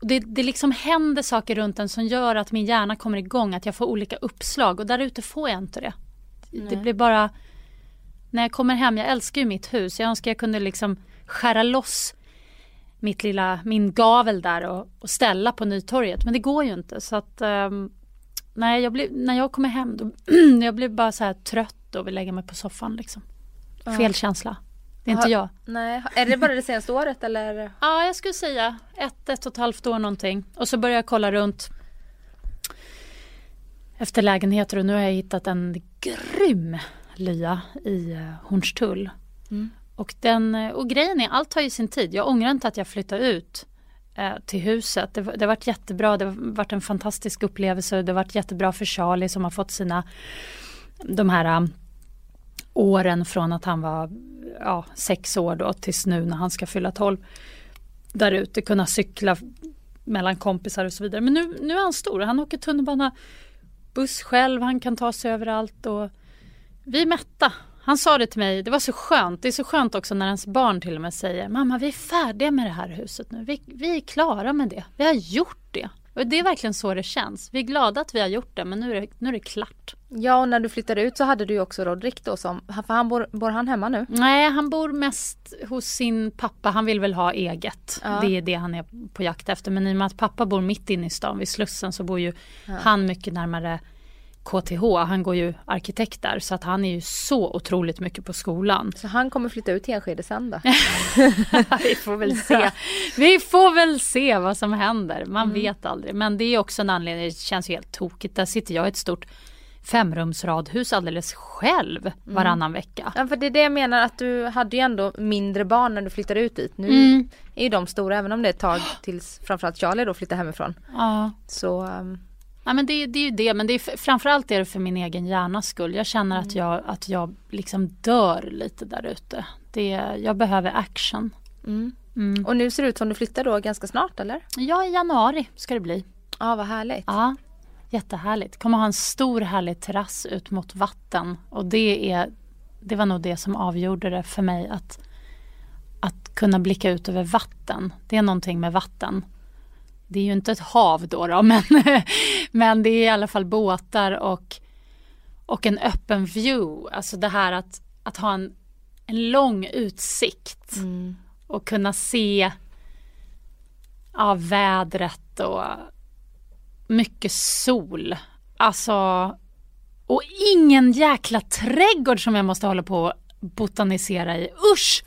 S3: det, det liksom händer saker runt en som gör att min hjärna kommer igång, att jag får olika uppslag och där ute får jag inte det. Nej. Det blir bara... När jag kommer hem, jag älskar ju mitt hus. Jag önskar jag kunde liksom skära loss mitt lilla, min gavel där och, och ställa på Nytorget. Men det går ju inte. Så att um, nej, jag blir, när jag kommer hem då, jag blir bara så här trött och vill lägga mig på soffan liksom. Ja. Fel känsla. Det är inte jag.
S2: Nej, är det bara det senaste året eller?
S3: Ja, jag skulle säga ett, ett och ett halvt år någonting. Och så började jag kolla runt efter lägenheter och nu har jag hittat en grym lya i eh, Hornstull. Mm. Och, den, eh, och grejen är, allt tar ju sin tid. Jag ångrar inte att jag flyttade ut Eh, till huset. Det, det har varit jättebra, det har varit en fantastisk upplevelse. Det har varit jättebra för Charlie som har fått sina de här um, åren från att han var ja, sex år då tills nu när han ska fylla tolv. Där ute kunna cykla mellan kompisar och så vidare. Men nu, nu är han stor, han åker tunnelbana, buss själv, han kan ta sig överallt och vi är mätta. Han sa det till mig, det var så skönt. Det är så skönt också när ens barn till och med säger Mamma vi är färdiga med det här huset nu. Vi, vi är klara med det. Vi har gjort det. Och det är verkligen så det känns. Vi är glada att vi har gjort det men nu är det, nu är det klart.
S2: Ja och när du flyttade ut så hade du också Rodrik då som, för han bor, bor han hemma nu?
S3: Nej han bor mest hos sin pappa, han vill väl ha eget. Ja. Det är det han är på jakt efter men i och med att pappa bor mitt inne i stan vid Slussen så bor ju ja. han mycket närmare KTH, han går ju arkitekt där så att han är ju så otroligt mycket på skolan.
S2: Så han kommer flytta ut till Enskede sen då?
S3: Vi får väl se. Vi får väl se vad som händer. Man mm. vet aldrig. Men det är också en anledning, det känns ju helt tokigt. Där sitter jag i ett stort femrumsradhus alldeles själv mm. varannan mm. vecka.
S2: Ja för det är det jag menar att du hade ju ändå mindre barn när du flyttade ut dit. Nu mm. är ju de stora även om det är ett tag tills framförallt Charlie då flyttar hemifrån.
S3: Ja.
S2: Så um...
S3: Ja, men det, det är ju det, men det är framförallt är det för min egen hjärnas skull. Jag känner mm. att, jag, att jag liksom dör lite där ute. Jag behöver action.
S2: Mm. Mm. Och nu ser det ut som du flyttar då ganska snart eller?
S3: Ja, i januari ska det bli.
S2: Ja, vad härligt.
S3: Ja, jättehärligt. Kommer ha en stor härlig terrass ut mot vatten. Och det, är, det var nog det som avgjorde det för mig. Att, att kunna blicka ut över vatten. Det är någonting med vatten det är ju inte ett hav då, då men, men det är i alla fall båtar och, och en öppen view. Alltså det här att, att ha en, en lång utsikt mm. och kunna se ja, vädret och mycket sol. Alltså, och ingen jäkla trädgård som jag måste hålla på och botanisera i. Usch!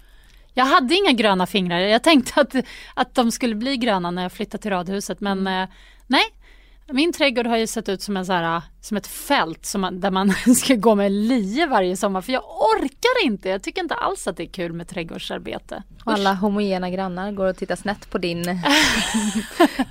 S3: Jag hade inga gröna fingrar. Jag tänkte att, att de skulle bli gröna när jag flyttade till radhuset men mm. eh, nej, min trädgård har ju sett ut som, en så här, som ett fält som man, där man ska gå med lie varje sommar för jag orkar inte. Jag tycker inte alls att det är kul med trädgårdsarbete.
S2: Och alla homogena grannar går och tittar snett på din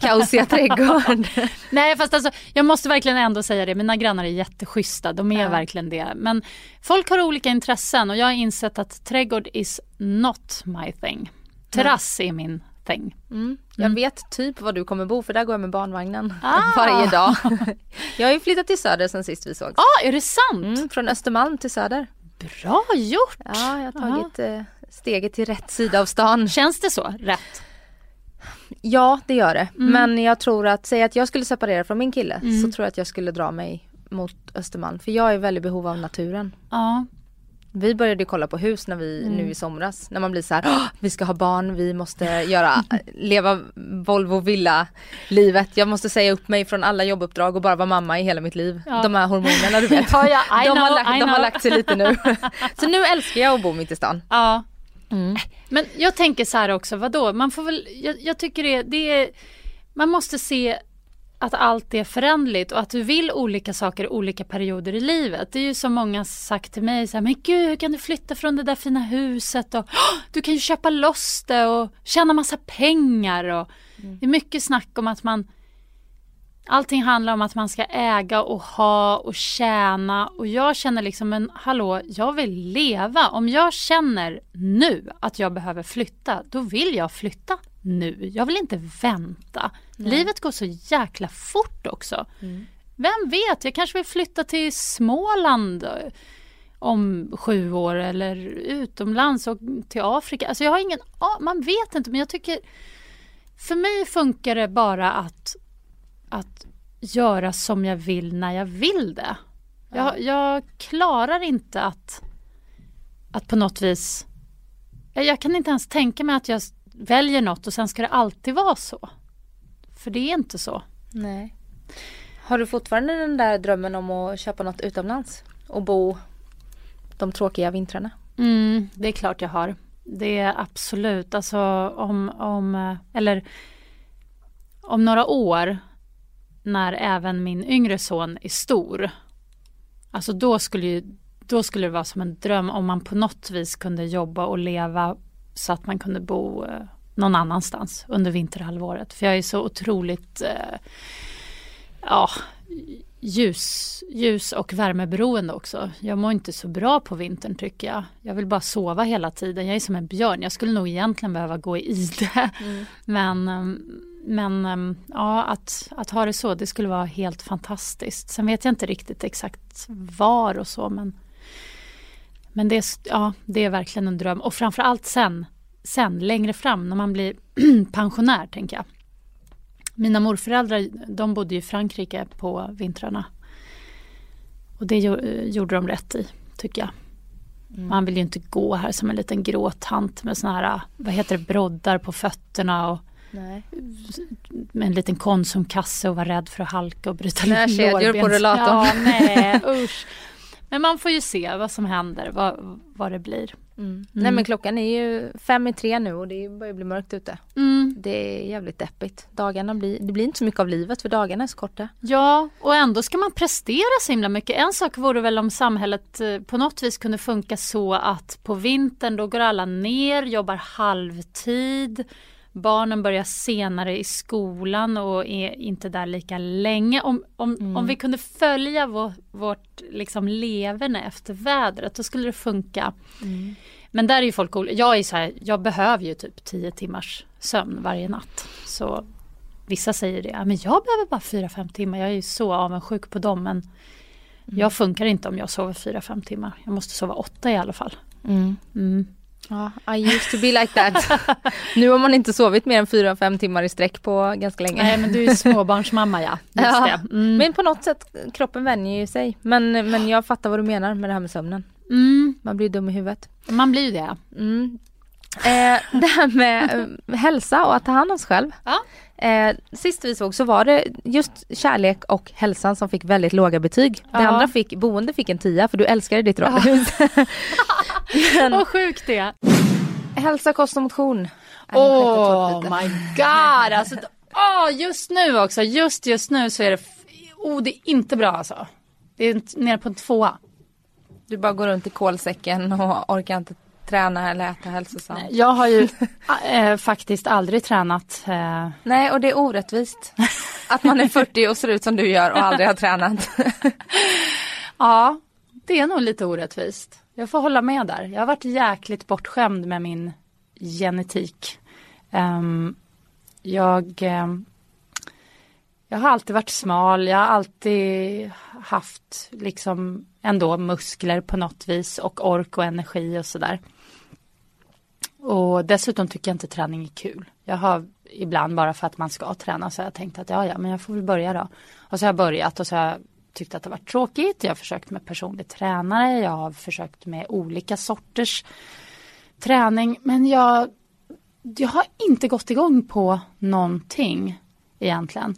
S2: kaosiga trädgård.
S3: Nej fast alltså jag måste verkligen ändå säga det, mina grannar är jätteschyssta. De är ja. verkligen det. Men folk har olika intressen och jag har insett att trädgård is not my thing. Terrass är min thing.
S2: Mm. Jag mm. vet typ var du kommer bo för där går jag med barnvagnen ah. varje dag. jag har ju flyttat till Söder sen sist vi sågs.
S3: Ja, ah, är det sant?
S2: Mm, från Östermalm till Söder.
S3: Bra gjort!
S2: Ja, jag har tagit eh, steget till rätt sida av stan.
S3: Känns det så? Rätt?
S2: Ja, det gör det. Mm. Men jag tror att, säg att jag skulle separera från min kille så mm. tror jag att jag skulle dra mig mot Östermalm. För jag är väldigt behov av naturen.
S3: Ja.
S2: Vi började kolla på hus när vi, nu i somras, när man blir så här, "Åh, vi ska ha barn, vi måste göra, leva Volvo villa livet. Jag måste säga upp mig från alla jobbuppdrag och bara vara mamma i hela mitt liv.
S3: Ja.
S2: De här hormonerna du vet.
S3: Ja, ja,
S2: de, har
S3: know,
S2: lagt,
S3: I
S2: de har lagt sig lite nu. så nu älskar jag att bo mitt i stan.
S3: Ja.
S2: Mm.
S3: Men jag tänker så här också, vadå? Man får väl, jag, jag tycker det, det är, man måste se att allt är förändligt och att du vill olika saker i olika perioder i livet. Det är ju som många sagt till mig, så här, men gud hur kan du flytta från det där fina huset och "Åh, du kan ju köpa loss det och tjäna massa pengar och det är mycket snack om att man Allting handlar om att man ska äga och ha och tjäna och jag känner liksom men hallå, jag vill leva. Om jag känner nu att jag behöver flytta, då vill jag flytta nu. Jag vill inte vänta. Livet går så jäkla fort också. Vem vet, jag kanske vill flytta till Småland eh, om sju år eller utomlands och till Afrika. Alltså jag har ingen man vet inte men jag tycker för mig funkar det bara att att göra som jag vill när jag vill det. Jag, jag klarar inte att, att på något vis... Jag, jag kan inte ens tänka mig att jag väljer något och sen ska det alltid vara så. För det är inte så.
S2: Nej. Har du fortfarande den där drömmen om att köpa något utomlands? Och bo de tråkiga vintrarna?
S3: Mm, det är klart jag har. Det är absolut, alltså om, om, eller om några år när även min yngre son är stor. Alltså då skulle, ju, då skulle det vara som en dröm om man på något vis kunde jobba och leva så att man kunde bo eh, någon annanstans under vinterhalvåret. För jag är så otroligt eh, ja, ljus, ljus och värmeberoende också. Jag mår inte så bra på vintern tycker jag. Jag vill bara sova hela tiden. Jag är som en björn. Jag skulle nog egentligen behöva gå i ide. Men, ehm, men ehm, ja, att, att ha det så, det skulle vara helt fantastiskt. Sen vet jag inte riktigt exakt var och så, men, men det, ja, det är verkligen en dröm. Och framförallt sen, sen längre fram när man blir pensionär, tänker jag. Mina morföräldrar de bodde i Frankrike på vintrarna. Och det gjo- gjorde de rätt i, tycker jag. Man vill ju inte gå här som en liten grå tant med såna här, vad heter det, broddar på fötterna och
S2: Nej.
S3: med en liten konsumkasse och vara rädd för att halka och bryta
S2: Knäkedjor på
S3: lårbens-
S2: rullatorn.
S3: Ja, nej, usch. Men man får ju se vad som händer, vad, vad det blir.
S2: Mm. Nej men klockan är ju fem i tre nu och det börjar bli mörkt ute.
S3: Mm.
S2: Det är jävligt deppigt. Dagarna blir, det blir inte så mycket av livet för dagarna är så korta.
S3: Ja, och ändå ska man prestera så himla mycket. En sak vore väl om samhället eh, på något vis kunde funka så att på vintern då går alla ner, jobbar halvtid. Barnen börjar senare i skolan och är inte där lika länge. Om, om, om vi kunde följa vår, vårt liksom leverne efter vädret, då skulle det funka. Men där är ju folk olika. Jag är så här, jag behöver ju typ 10 timmars sömn varje natt. Så vissa säger det, "Ja, men jag behöver bara 4-5 timmar. Jag är ju så avundsjuk på dem men jag funkar inte om jag sover 4-5 timmar. Jag måste sova 8 i alla fall. Mm.
S2: Ja, I used to be like that. nu har man inte sovit mer än fyra, fem timmar i sträck på ganska länge.
S3: Nej men du är småbarnsmamma ja. Just
S2: Ja,
S3: det. Mm.
S2: Men på något sätt, kroppen vänjer ju sig. Men, men jag fattar vad du menar med det här med sömnen.
S3: Mm.
S2: Man blir dum i huvudet.
S3: Man blir det.
S2: Mm. Eh, det här med eh, hälsa och att ta hand om sig själv.
S3: Ja.
S2: Eh, sist vi såg så var det just kärlek och hälsan som fick väldigt låga betyg. Det
S3: Ja.
S2: andra fick, boende fick en tia för du älskade ditt radhus. Men
S3: Vad sjukt det är.
S2: hälsa, kost och motion.
S3: Oh my god! Alltså, oh, just nu också, just just nu så är det, oh, det är inte bra alltså. Det är nere på en tvåa.
S2: Du bara går runt i kolsäcken och orkar inte träna eller äta hälsosamt. Nej.
S3: Jag har ju äh, faktiskt aldrig tränat. eh,
S2: och det är orättvist. Att man är 40 och ser ut som du gör och aldrig har tränat.
S3: Ja, det är nog lite orättvist. Jag får hålla med där. Jag har varit jäkligt bortskämd med min genetik. Ehm, jag, ehm, jag har alltid varit smal. Jag har alltid haft liksom ändå muskler på något vis och ork och energi och sådär. Och dessutom tycker jag inte träning är kul. Jag har ibland bara för att man ska träna så har jag tänkt att ja, ja, men jag får väl börja då. Och så har jag börjat och så har jag tyckt att det varit tråkigt. Jag har försökt med personlig tränare, jag har försökt med olika sorters träning. Men jag, jag har inte gått igång på någonting egentligen.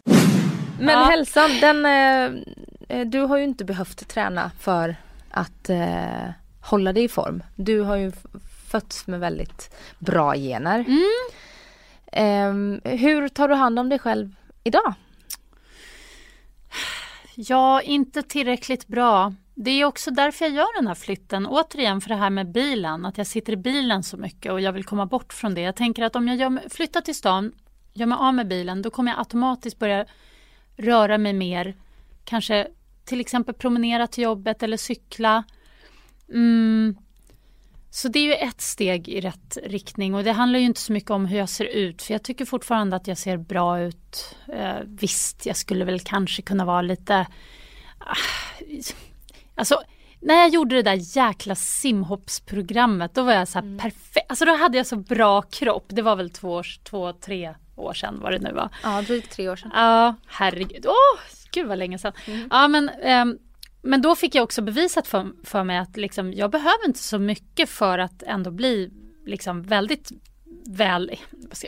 S2: Men
S3: Ja.
S2: hälsan, den, eh, eh, du har ju inte behövt träna för att eh, hålla dig i form. Du har ju fötts med väldigt bra gener. Ehm, hur tar du hand om dig själv idag?
S3: Ja, inte tillräckligt bra. Det är också därför jag gör den här flytten. Återigen för det här med bilen, att jag sitter i bilen så mycket och jag vill komma bort från det. Jag tänker att om jag gör, flyttar till stan, gör mig av med bilen, då kommer jag automatiskt börja röra mig mer. Kanske till exempel promenera till jobbet eller cykla. Mm. Så det är ju ett steg i rätt riktning och det handlar ju inte så mycket om hur jag ser ut för jag tycker fortfarande att jag ser bra ut. Eh, visst, jag skulle väl kanske kunna vara lite... Ah, alltså, när jag gjorde det där jäkla simhoppsprogrammet då var jag så här perfekt. Alltså då hade jag så bra kropp. Det var väl två, två tre år sedan vad det nu var.
S2: Ja, drygt tre år sedan.
S3: Ja, herregud. Åh, gud vad länge sedan. Ja, men, ehm, men då fick jag också bevisat för, för mig att liksom, jag behöver inte så mycket för att ändå bli liksom, väldigt väl,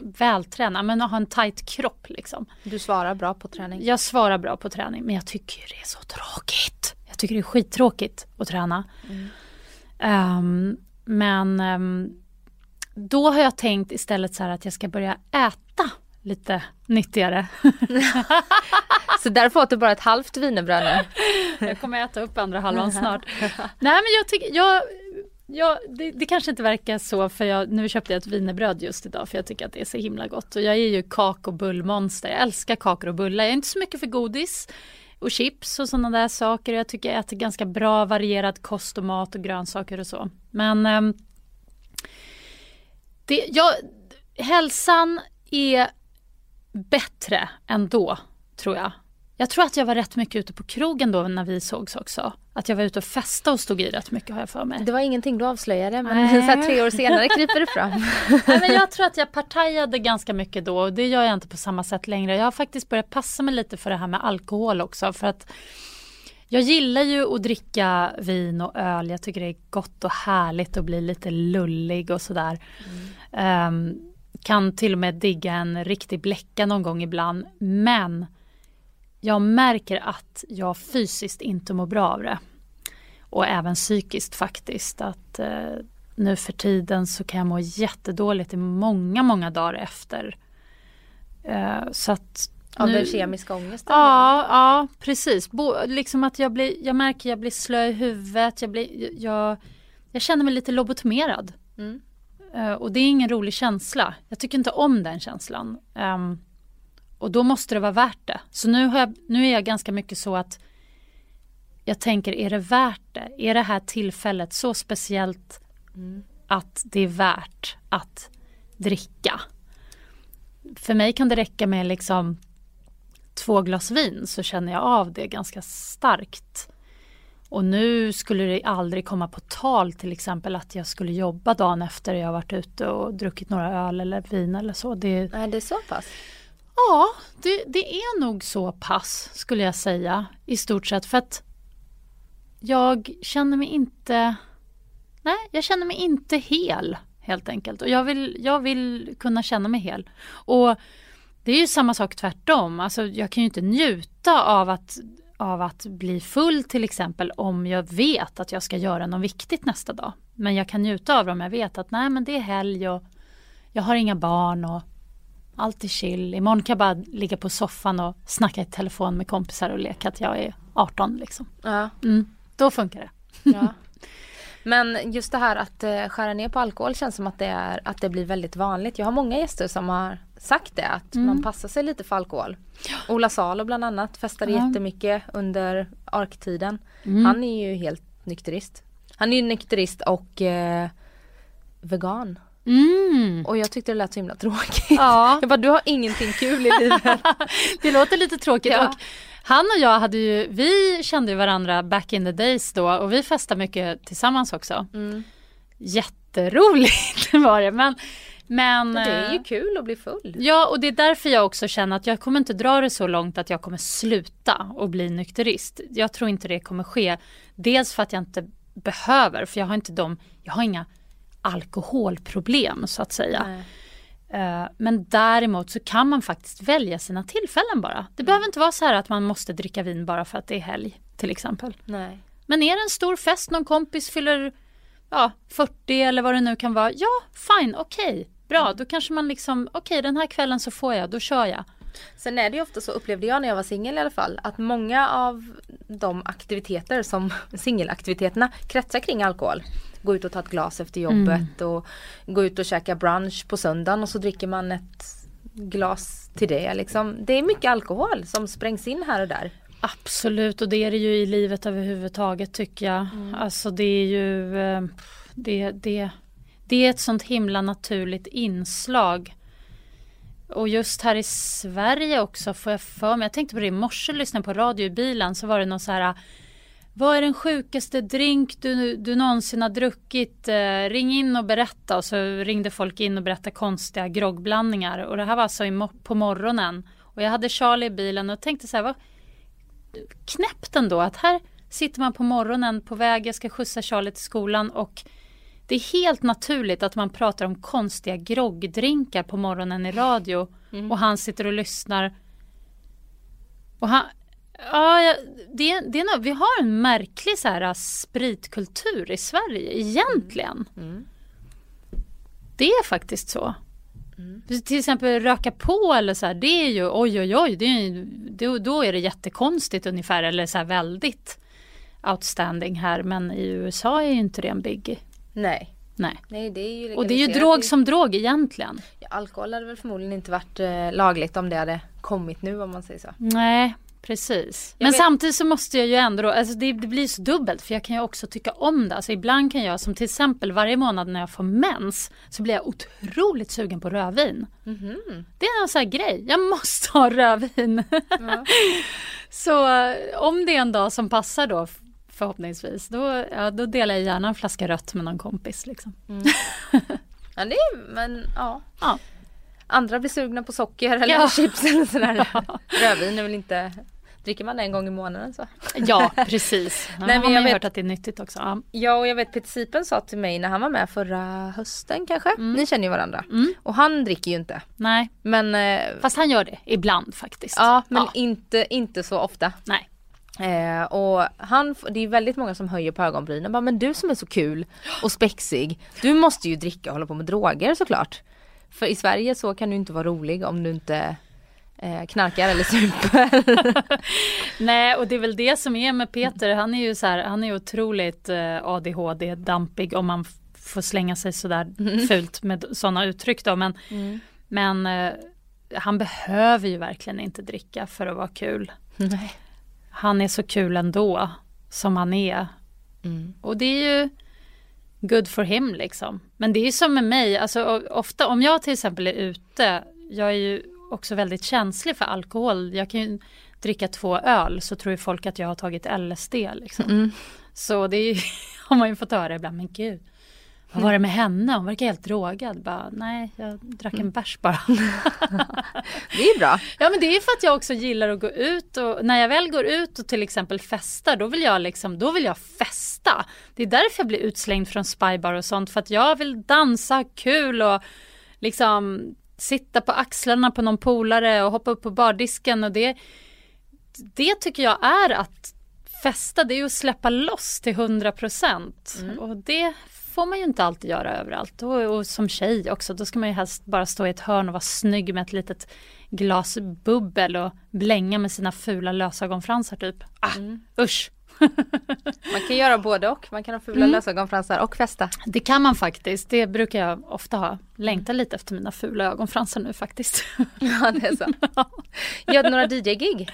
S3: vältränad, men ha en tight kropp. Liksom.
S2: Du svarar bra på träning.
S3: Jag svarar bra på träning, men jag tycker det är så tråkigt. Jag tycker det är skittråkigt att träna. Ehm, men ehm, då har jag tänkt istället så här att jag ska börja äta lite nyttigare.
S2: Så därför åt du bara ett halvt wienerbröd nu.
S3: Jag kommer äta upp andra halvan snart. Nej men jag tycker, jag, jag, det, det kanske inte verkar så för jag, nu köpte jag ett wienerbröd just idag för jag tycker att det är så himla gott. Och jag är ju kak och bullmonster, jag älskar kakor och bullar. Jag är inte så mycket för godis och chips och sådana där saker. Jag tycker jag äter ganska bra varierad kost och mat och grönsaker och så. Men ehm, det, jag, hälsan är bättre ändå, tror jag. Jag tror att jag var rätt mycket ute på krogen då när vi sågs också. Att jag var ute och festade och stod i rätt mycket har jag för mig.
S2: Det var ingenting du avslöjade men
S3: Nej.
S2: så tre år senare kryper det fram.
S3: Nej, men jag tror att jag partajade ganska mycket då och det gör jag inte på samma sätt längre. Jag har faktiskt börjat passa mig lite för det här med alkohol också för att jag gillar ju att dricka vin och öl. Jag tycker det är gott och härligt att bli lite lullig och sådär. Ehm, kan till och med digga en riktig bläcka någon gång ibland. Men jag märker att jag fysiskt inte mår bra av det. Och även psykiskt faktiskt. Att eh, nu för tiden så kan jag må jättedåligt i många, många dagar efter. Eh, så att
S2: Av
S3: nu-
S2: den kemiska ångesten.
S3: Ja, ja precis. Bo, liksom att jag, blir, jag märker jag blir slö i huvudet. Jag, blir, jag, jag känner mig lite lobotomerad.
S2: Mm.
S3: Eh, och det är ingen rolig känsla. Jag tycker inte om den känslan. Ehm, och då måste det vara värt det. Så nu, har jag, nu är jag ganska mycket så att jag tänker, är det värt det? Är det här tillfället så speciellt att det är värt att dricka? För mig kan det räcka med liksom två glas vin så känner jag av det ganska starkt. Och nu skulle det aldrig komma på tal till exempel att jag skulle jobba dagen efter jag varit ute och druckit några öl eller vin eller så. Det,
S2: Nej, det är så pass.
S3: ja, det, det är nog så pass skulle jag säga i stort sett för att jag känner mig inte Nej, jag känner mig inte hel helt enkelt och jag vill, jag vill kunna känna mig hel. Och det är ju samma sak tvärtom. Alltså, jag kan ju inte njuta av att, av att bli full till exempel om jag vet att jag ska göra något viktigt nästa dag. Men jag kan njuta av det om jag vet att nej men det är helg och jag har inga barn och allt är chill. Imorgon kan jag bara ligga på soffan och snacka i telefon med kompisar och leka att jag är 18 liksom.
S2: Ja.
S3: Mm, då funkar det.
S2: Ja. Men just det här att eh, skära ner på alkohol känns som att det, är, att det blir väldigt vanligt. Jag har många gäster som har sagt det, att man passar sig lite för alkohol. Ola Salo bland annat festade
S3: Ja.
S2: jättemycket under arktiden. Han är ju helt nykterist. Han är ju nykterist och eh, vegan.
S3: Mm.
S2: Och jag tyckte det lät så himla tråkigt.
S3: Ja.
S2: Jag bara, du har ingenting kul i livet.
S3: Det låter lite tråkigt.
S2: Ja.
S3: Och han och jag hade ju, vi kände ju varandra back in the days då och vi festade mycket tillsammans också.
S2: Mm.
S3: Jätteroligt var det men, Men,
S2: det är ju
S3: eh,
S2: kul att bli full.
S3: Ja, och det är därför jag också känner att jag kommer inte dra det så långt att jag kommer sluta och bli nykterist. Jag tror inte det kommer ske. Dels för att jag inte behöver, för jag har inte de, jag har inga alkoholproblem så att säga.
S2: Nej.
S3: Eh, Men däremot så kan man faktiskt välja sina tillfällen bara. Det behöver inte vara så här att man måste dricka vin bara för att det är helg till exempel.
S2: Nej.
S3: Men är det en stor fest, någon kompis fyller ja, 40 eller vad det nu kan vara. Ja, fine, okej, bra. Då kanske man liksom, okej den här kvällen så får jag, då kör jag.
S2: Sen är det ju ofta så upplevde jag när jag var singel i alla fall att många av de aktiviteter som singelaktiviteterna kretsar kring alkohol. Gå ut och ta ett glas efter jobbet och gå ut och käka brunch på söndagen och så dricker man ett glas till det liksom. Det är mycket alkohol som sprängs in här och där.
S3: Absolut, och det är det ju i livet överhuvudtaget tycker jag. Alltså det är ju, eh, det, det, det är ett sånt himla naturligt inslag. Och just här i Sverige också får jag för mig, jag tänkte på det i morse, lyssnade på radio i bilen, så var det någon så här vad är den sjukaste drink du, du någonsin har druckit? Eh, ring in och berätta. Och så ringde folk in och berättade konstiga groggblandningar. Och det här var alltså på morgonen. Och jag hade Charlie i bilen och tänkte så här, vad knäppt ändå att här sitter man på morgonen på väg, jag ska skjutsa Charlie till skolan och det är helt naturligt att man pratar om konstiga groggdrinkar på morgonen i radio och han sitter och lyssnar. Och han, ja, det, det är nog, vi har en märklig så här spritkultur i Sverige egentligen. Det är faktiskt så. Till exempel röka på eller så här, det är ju oj oj oj, det är, ju- då, är det jättekonstigt ungefär eller så här väldigt outstanding här men i USA är ju inte det en biggie.
S2: Nej.
S3: Nej.
S2: Nej det är ju
S3: Och det är ju drog som drog egentligen.
S2: Ja, alkohol hade väl förmodligen inte varit eh, lagligt om det hade kommit nu om man säger så.
S3: Nej, precis.
S2: Jag
S3: Men
S2: vet-
S3: samtidigt så måste jag ju ändå, då- alltså det, det blir så dubbelt för jag kan ju också tycka om det. Alltså ibland kan jag som till exempel varje månad när jag får mens så blir jag otroligt sugen på rödvin. Det är en sån här grej, jag måste ha rödvin. så eh, om det är en dag som passar då förhoppningsvis, då, ja, då delar jag gärna en flaska rött med någon kompis. Liksom.
S2: Ja det är, men ja.
S3: Ja.
S2: Andra blir sugna på socker eller
S3: Ja.
S2: chips eller sådär. Rödvin är väl inte, dricker man en gång i månaden så.
S3: Ja, precis.
S2: Nej, men
S3: har man
S2: jag vet-
S3: hört att det är nyttigt också. Ja.
S2: Ja och jag vet Peter Sipen sa till mig när han var med förra hösten kanske.
S3: Mm.
S2: Ni känner ju varandra. Och han dricker ju inte.
S3: Nej,
S2: Men, eh,
S3: fast han gör det ibland faktiskt.
S2: ja, men
S3: Ja.
S2: Inte, inte så ofta.
S3: Nej.
S2: Eh, och han, det är väldigt många som höjer på ögonbrynen. Bara, men du som är så kul och spexig. Du måste ju dricka och hålla på med droger såklart. För i Sverige så kan du inte vara rolig om du inte eh, knarkar eller super.
S3: Nej, och det är väl det som är med Peter. Han är ju så här, han är otroligt eh, ADHD-dampig om man får slänga sig sådär fult med sådana uttryck då. Men, men eh, han behöver ju verkligen inte dricka för att vara kul.
S2: Nej.
S3: Han är så kul ändå som han är.
S2: Mm.
S3: Och det är ju good for him liksom. Men det är ju som med mig, alltså ofta om jag till exempel är ute, jag är ju också väldigt känslig för alkohol. Jag kan ju dricka två öl så tror ju folk att jag har tagit LSD liksom.
S2: Mm.
S3: Så det är har man ju fått höra ibland, men gud. Vad var det med henne? Hon verkar helt drogad. Bara, Nej, jag drack en bärs bara.
S2: Det är bra.
S3: Ja men det är för att jag också gillar att gå ut och när jag väl går ut och till exempel festar då vill jag liksom, då vill jag festa. Det är därför jag blir utslängd från spybar och sånt för att jag vill dansa, kul och liksom sitta på axlarna på någon polare och hoppa upp på bardisken och det det tycker jag är att festa, det är ju att släppa loss till 100 procent. Och det får man ju inte alltid göra överallt. Och, och som tjej också, då ska man ju helst bara stå i ett hörn och vara snygg med ett litet glas bubbel och blänga med sina fula lösögonfransar typ. Ah, Usch!
S2: Man kan göra både och. Man kan ha fula lösögonfransar och festa.
S3: Det kan man faktiskt, det brukar jag ofta ha. Längtar lite efter mina fula ögonfransar nu faktiskt.
S2: Ja det är så. Gör du några DJ-gig?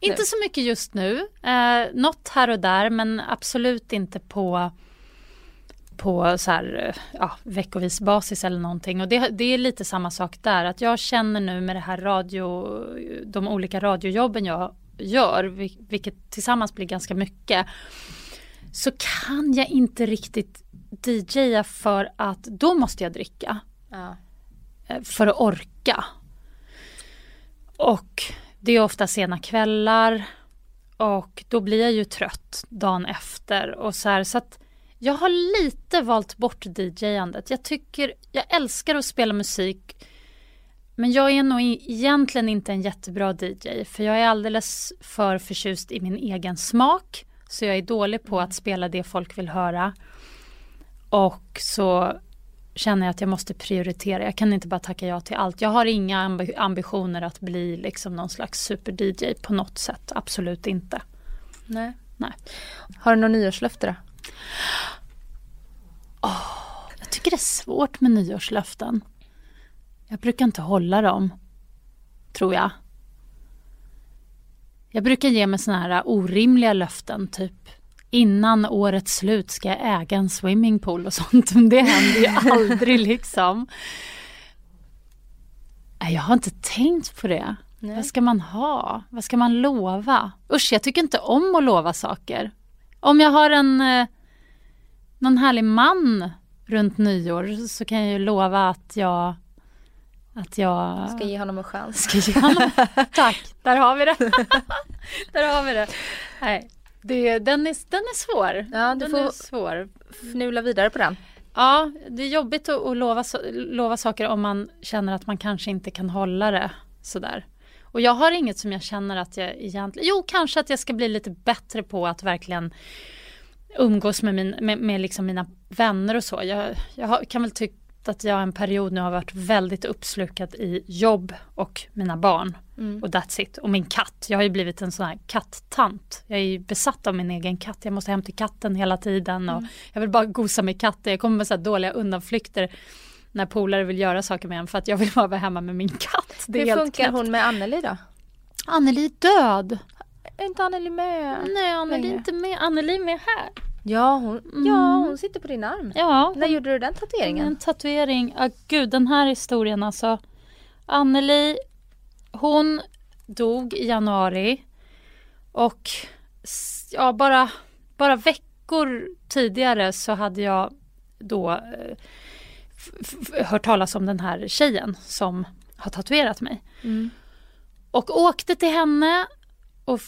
S3: Inte så mycket just nu. Eh, något här och där men absolut inte på på så här, eh, ja, veckovis basis eller någonting. Och det, det är lite samma sak där. Att jag känner nu med det här radio, de olika radiojobben jag gör, vil- vilket tillsammans blir ganska mycket. Så kan jag inte riktigt DJa för att då måste jag dricka.
S2: Ja.
S3: eh, för att orka. Och det är ofta sena kvällar och då blir jag ju trött dagen efter och så här, så att jag har lite valt bort DJ-andet. Jag tycker, jag älskar att spela musik men jag är nog egentligen inte en jättebra DJ för jag är alldeles för förtjust i min egen smak. Så jag är dålig på att spela det folk vill höra. Och så känner jag att jag måste prioritera. Jag kan inte bara tacka ja till allt. Jag har inga ambitioner att bli liksom någon slags super-DJ på något sätt. Absolut inte.
S2: Nej.
S3: Nej.
S2: Har du några nyårslöfte då?
S3: Oh, jag tycker det är svårt med nyårslöften. Jag brukar inte hålla dem. Tror jag. Jag brukar ge mig såna här orimliga löften, typ innan årets slut ska jag äga en swimmingpool och sånt. Men det händer ju aldrig liksom. Jag har inte tänkt på det. Nej. Vad ska man ha? Vad ska man lova? Usch, jag tycker inte om att lova saker. Om jag har en eh, någon härlig man runt nyår så kan jag ju lova att jag att jag
S2: ska ge honom en chans.
S3: Ska ge honom, tack, där har vi det. där har vi det. Nej, det, den, är, den är svår.
S2: Ja, du
S3: den
S2: får
S3: är svår.
S2: fnula vidare på den.
S3: Ja, det är jobbigt att, att lova, lova saker om man känner att man kanske inte kan hålla det sådär. Och jag har inget som jag känner att jag egentligen... Jo, kanske att jag ska bli lite bättre på att verkligen umgås med, min, med, med liksom mina vänner och så. Jag, jag kan väl tycka att jag en period nu har varit väldigt uppslukad i jobb och mina barn. Mm. Och that's it. Och min katt. Jag har ju blivit en sån här katttant. Jag är ju besatt av min egen katt. Jag måste hem till katten hela tiden. Och mm. Jag vill bara gosa med katten. Jag kommer med så här dåliga undanflykter när polare vill göra saker med en för att jag vill bara vara hemma med min katt.
S2: Det Hur funkar knäppt. hon med Anneli då?
S3: Anneli är död.
S2: Är inte Anneli med?
S3: Nej, Anneli är inte med. Anneli är med här.
S2: Ja hon, mm. ja, hon sitter på din arm.
S3: Ja.
S2: När gjorde du den tatueringen?
S3: En tatuering. Ah, gud, den här historien alltså. Anneli, hon dog i januari. Och ja, bara, bara veckor tidigare så hade jag då eh, hört talas om den här tjejen som har tatuerat mig. Mm. Och åkte till henne och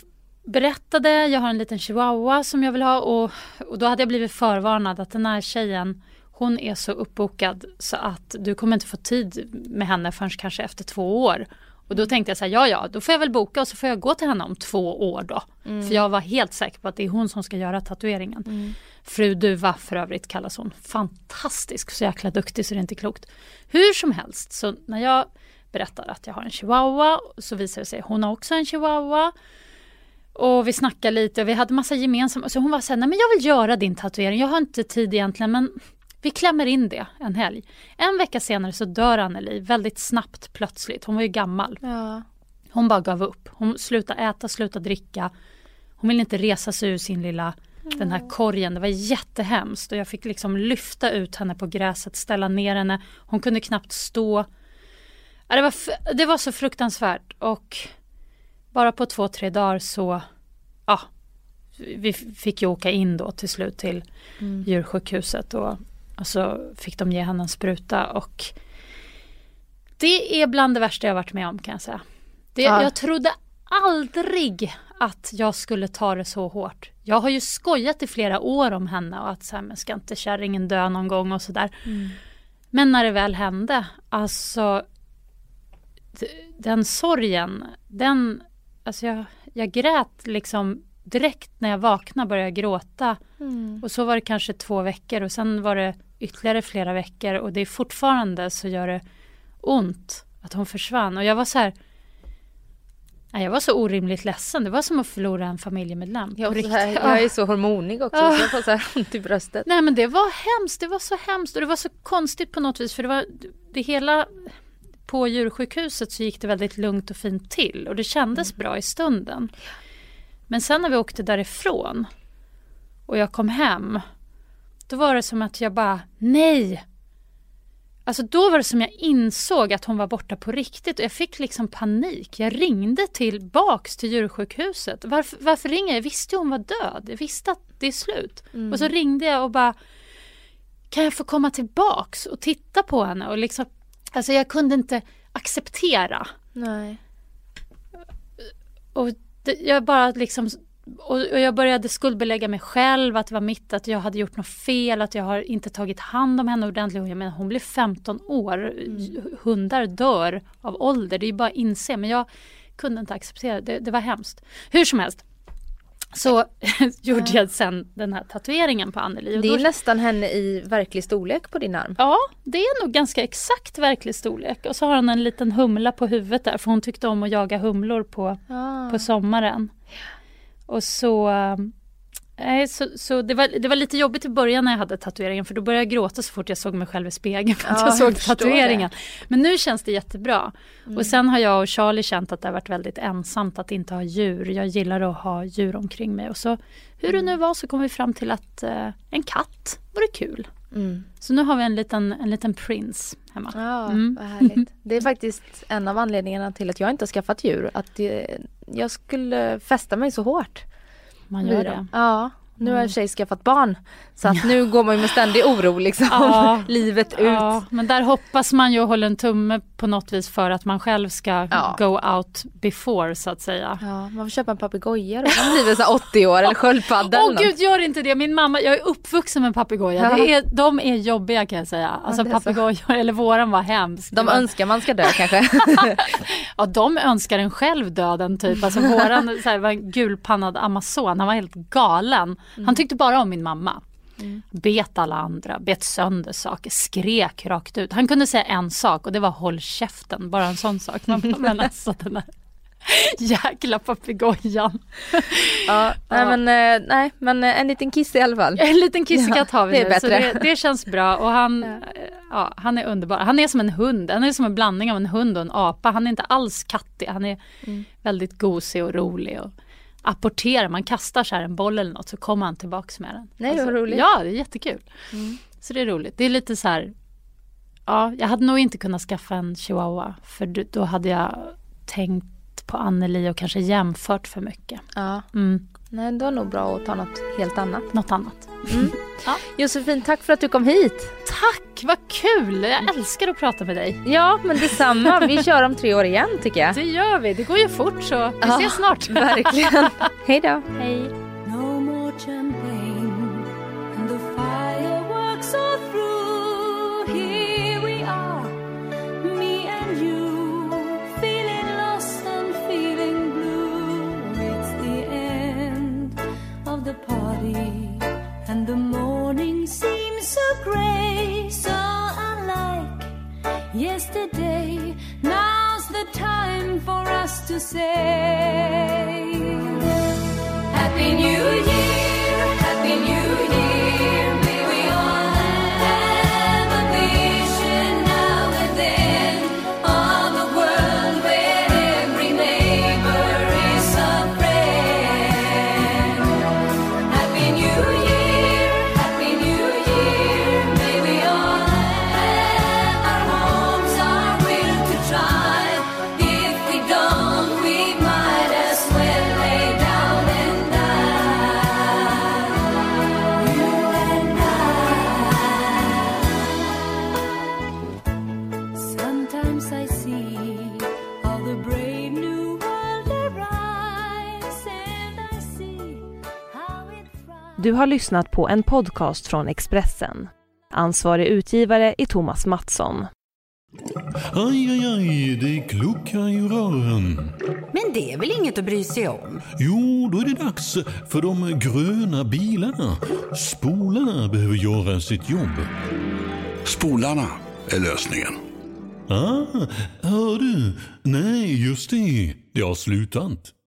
S3: berättade, jag har en liten chihuahua som jag vill ha och, och då hade jag blivit förvarnad att den här tjejen hon är så uppbokad så att du kommer inte få tid med henne förrän kanske efter två år. Och då tänkte jag så här, ja ja, då får jag väl boka och så får jag gå till henne om två år då. Mm. För jag var helt säker på att det är hon som ska göra tatueringen. Mm. Fru Duva för övrigt kallas hon. Fantastisk, så jäkla duktig så det är inte klokt. Hur som helst, så när jag berättar att jag har en chihuahua så visar det sig att hon har också en chihuahua. Och vi snackade lite och vi hade massa gemensamma. Så hon var så här, nej men jag vill göra din tatuering. Jag har inte tid egentligen men vi klämmer in det en helg. En vecka senare så dör Anneli väldigt snabbt plötsligt. Hon var ju gammal.
S2: Ja.
S3: Hon bara gav upp. Hon slutade äta, slutade dricka. Hon ville inte resa sig ur sin lilla den här korgen. Det var jättehemskt och jag fick liksom lyfta ut henne på gräset, ställa ner henne. Hon kunde knappt stå. det, var, det var så fruktansvärt och bara på två, tre dagar så, ja, vi fick ju åka in då till slut till mm. djursjukhuset och, och så fick de ge henne en spruta och det är bland det värsta jag varit med om kan jag säga. Det, ja. Jag trodde aldrig att jag skulle ta det så hårt. Jag har ju skojat i flera år om henne och att så här, men ska inte kärringen dö någon gång och sådär. Mm. Men när det väl hände, alltså den sorgen, den alltså jag, jag grät liksom direkt när jag vaknade började jag gråta. Mm. Och så var det kanske två veckor och sen var det ytterligare flera veckor och det är fortfarande så gör det ont att hon försvann. Och jag var så här jag var så orimligt ledsen. Det var som att förlora en familjemedlem.
S2: Jag, här, jag är så hormonig också så jag får så här ont i bröstet.
S3: Nej men det var hemskt. Det var så hemskt och det var så konstigt på något vis för det var det hela på djursjukhuset så gick det väldigt lugnt och fint till och det kändes mm. bra i stunden. Men sen när vi åkte därifrån och jag kom hem då var det som att jag bara nej. Alltså då var det som jag insåg att hon var borta på riktigt och jag fick liksom panik. Jag ringde tillbaks till djursjukhuset. Varför, varför ringer jag? Jag visste ju hon var död. Jag visste att det är slut. Mm. Och så ringde jag och bara kan jag få komma tillbaks och titta på henne och liksom Alltså jag kunde inte acceptera.
S2: Nej.
S3: Och det, jag bara liksom och, jag började skuldbelägga mig själv, att det var mitt, att jag hade gjort något fel, att jag har inte tagit hand om henne ordentligt. Jag menar, hon blev 15 år, hundar dör av ålder, det är bara att inse. Men jag kunde inte acceptera det, det var hemskt. Hur som helst, så gjorde jag sen den här tatueringen på Anneli. Och
S2: Det är
S3: då-
S2: nästan henne i verklig storlek på din arm.
S3: Ja, det är nog ganska exakt verklig storlek. Och så har hon en liten humla på huvudet där, för hon tyckte om att jaga humlor på,
S2: Ah.
S3: på sommaren. Och så... Nej, så, så det, var, det var lite jobbigt i början när jag hade tatueringen för då började jag gråta så fort jag såg mig själv i spegeln för att
S2: Ja,
S3: jag
S2: jag
S3: såg
S2: förstår
S3: tatueringen. Men nu känns det jättebra.
S2: Mm.
S3: Och sen har jag och Charlie känt att det har varit väldigt ensamt att inte ha djur. Jag gillar att ha djur omkring mig. Och så hur det nu var så kom vi fram till att eh, en katt vore kul.
S2: Mm.
S3: Så nu har vi en liten, en liten prins hemma.
S2: Ja,
S3: Mm.
S2: vad härligt. Det är faktiskt en av anledningarna till att jag inte har skaffat djur. Att jag skulle fästa mig så hårt
S3: Man gör det.
S2: Ja, nu har jag i och för sig skaffat barn. Så att nu går man ju med ständig oro liksom.
S3: Ja.
S2: Livet ut.
S3: Ja, men där hoppas man ju och håller en tumme på något vis för att man själv ska
S2: Ja.
S3: go out before så att säga.
S2: Ja, man får köpa en papegoja då. Man blir väl så här 80 år eller sköldpadda
S3: Åh
S2: något.
S3: gud, gör inte det! Min mamma, jag är uppvuxen med papegoja.
S2: Ja.
S3: De är jobbiga kan jag säga. Alltså
S2: så.
S3: papegojor, eller våran var hemsk.
S2: De önskar man ska dö kanske.
S3: Ja, de önskar en själv döden typ. Alltså våran så här, var en gulpannad amazon, han var helt galen.
S2: Mm.
S3: Han tyckte bara om min mamma. Bet alla andra, bet sönder saker, skrek rakt ut. Han kunde säga en sak och det var håll käften, bara en sån sak. Man bara, men alltså den där jäkla papegojan.
S2: ja, nej, men, eh, nej men eh, en liten kiss i alla fall.
S3: En liten kissekatt har vi
S2: det är
S3: nu, så det, det känns bra. Och han, ja. Ja, han är underbar. Han är som en hund, han är som en blandning av en hund och en apa. Han är inte alls kattig, han är
S2: Mm.
S3: väldigt gosig och rolig. Och apporterar, man kastar så här en boll eller något så kommer han tillbaks med den. Alltså,
S2: Nej, vad roligt.
S3: Ja, det är jättekul.
S2: Mm.
S3: Så det är roligt. Det är lite så här, ja, jag hade nog inte kunnat skaffa en chihuahua. För då- då hade jag tänkt på Anneli och kanske jämfört för mycket.
S2: Ja,
S3: Mm,
S2: nej då är nog bra att ta något helt annat.
S3: något annat.
S2: Josefin, tack för att du kom hit.
S3: Tack, vad kul! Jag älskar att prata med dig.
S2: Ja, men detsamma. Vi kör om tre år igen tycker jag.
S3: Det gör vi, det går ju fort så vi
S2: Ja,
S3: ses snart.
S2: Verkligen. Hej då.
S3: Hej.
S4: Yesterday. Now's the time for us to say. Happy New Year, Happy New Year.
S1: Du har lyssnat på en podcast från Expressen. Ansvarig utgivare är Thomas Mattsson.
S5: Aj, aj, aj, det kluckar i rören.
S6: Men det är väl inget att bry sig om?
S5: Jo, då är det dags för de gröna bilarna. Spolarna behöver göra sitt jobb.
S7: Spolarna är lösningen.
S5: Ah, hör du? Nej, just det. Det har slutat.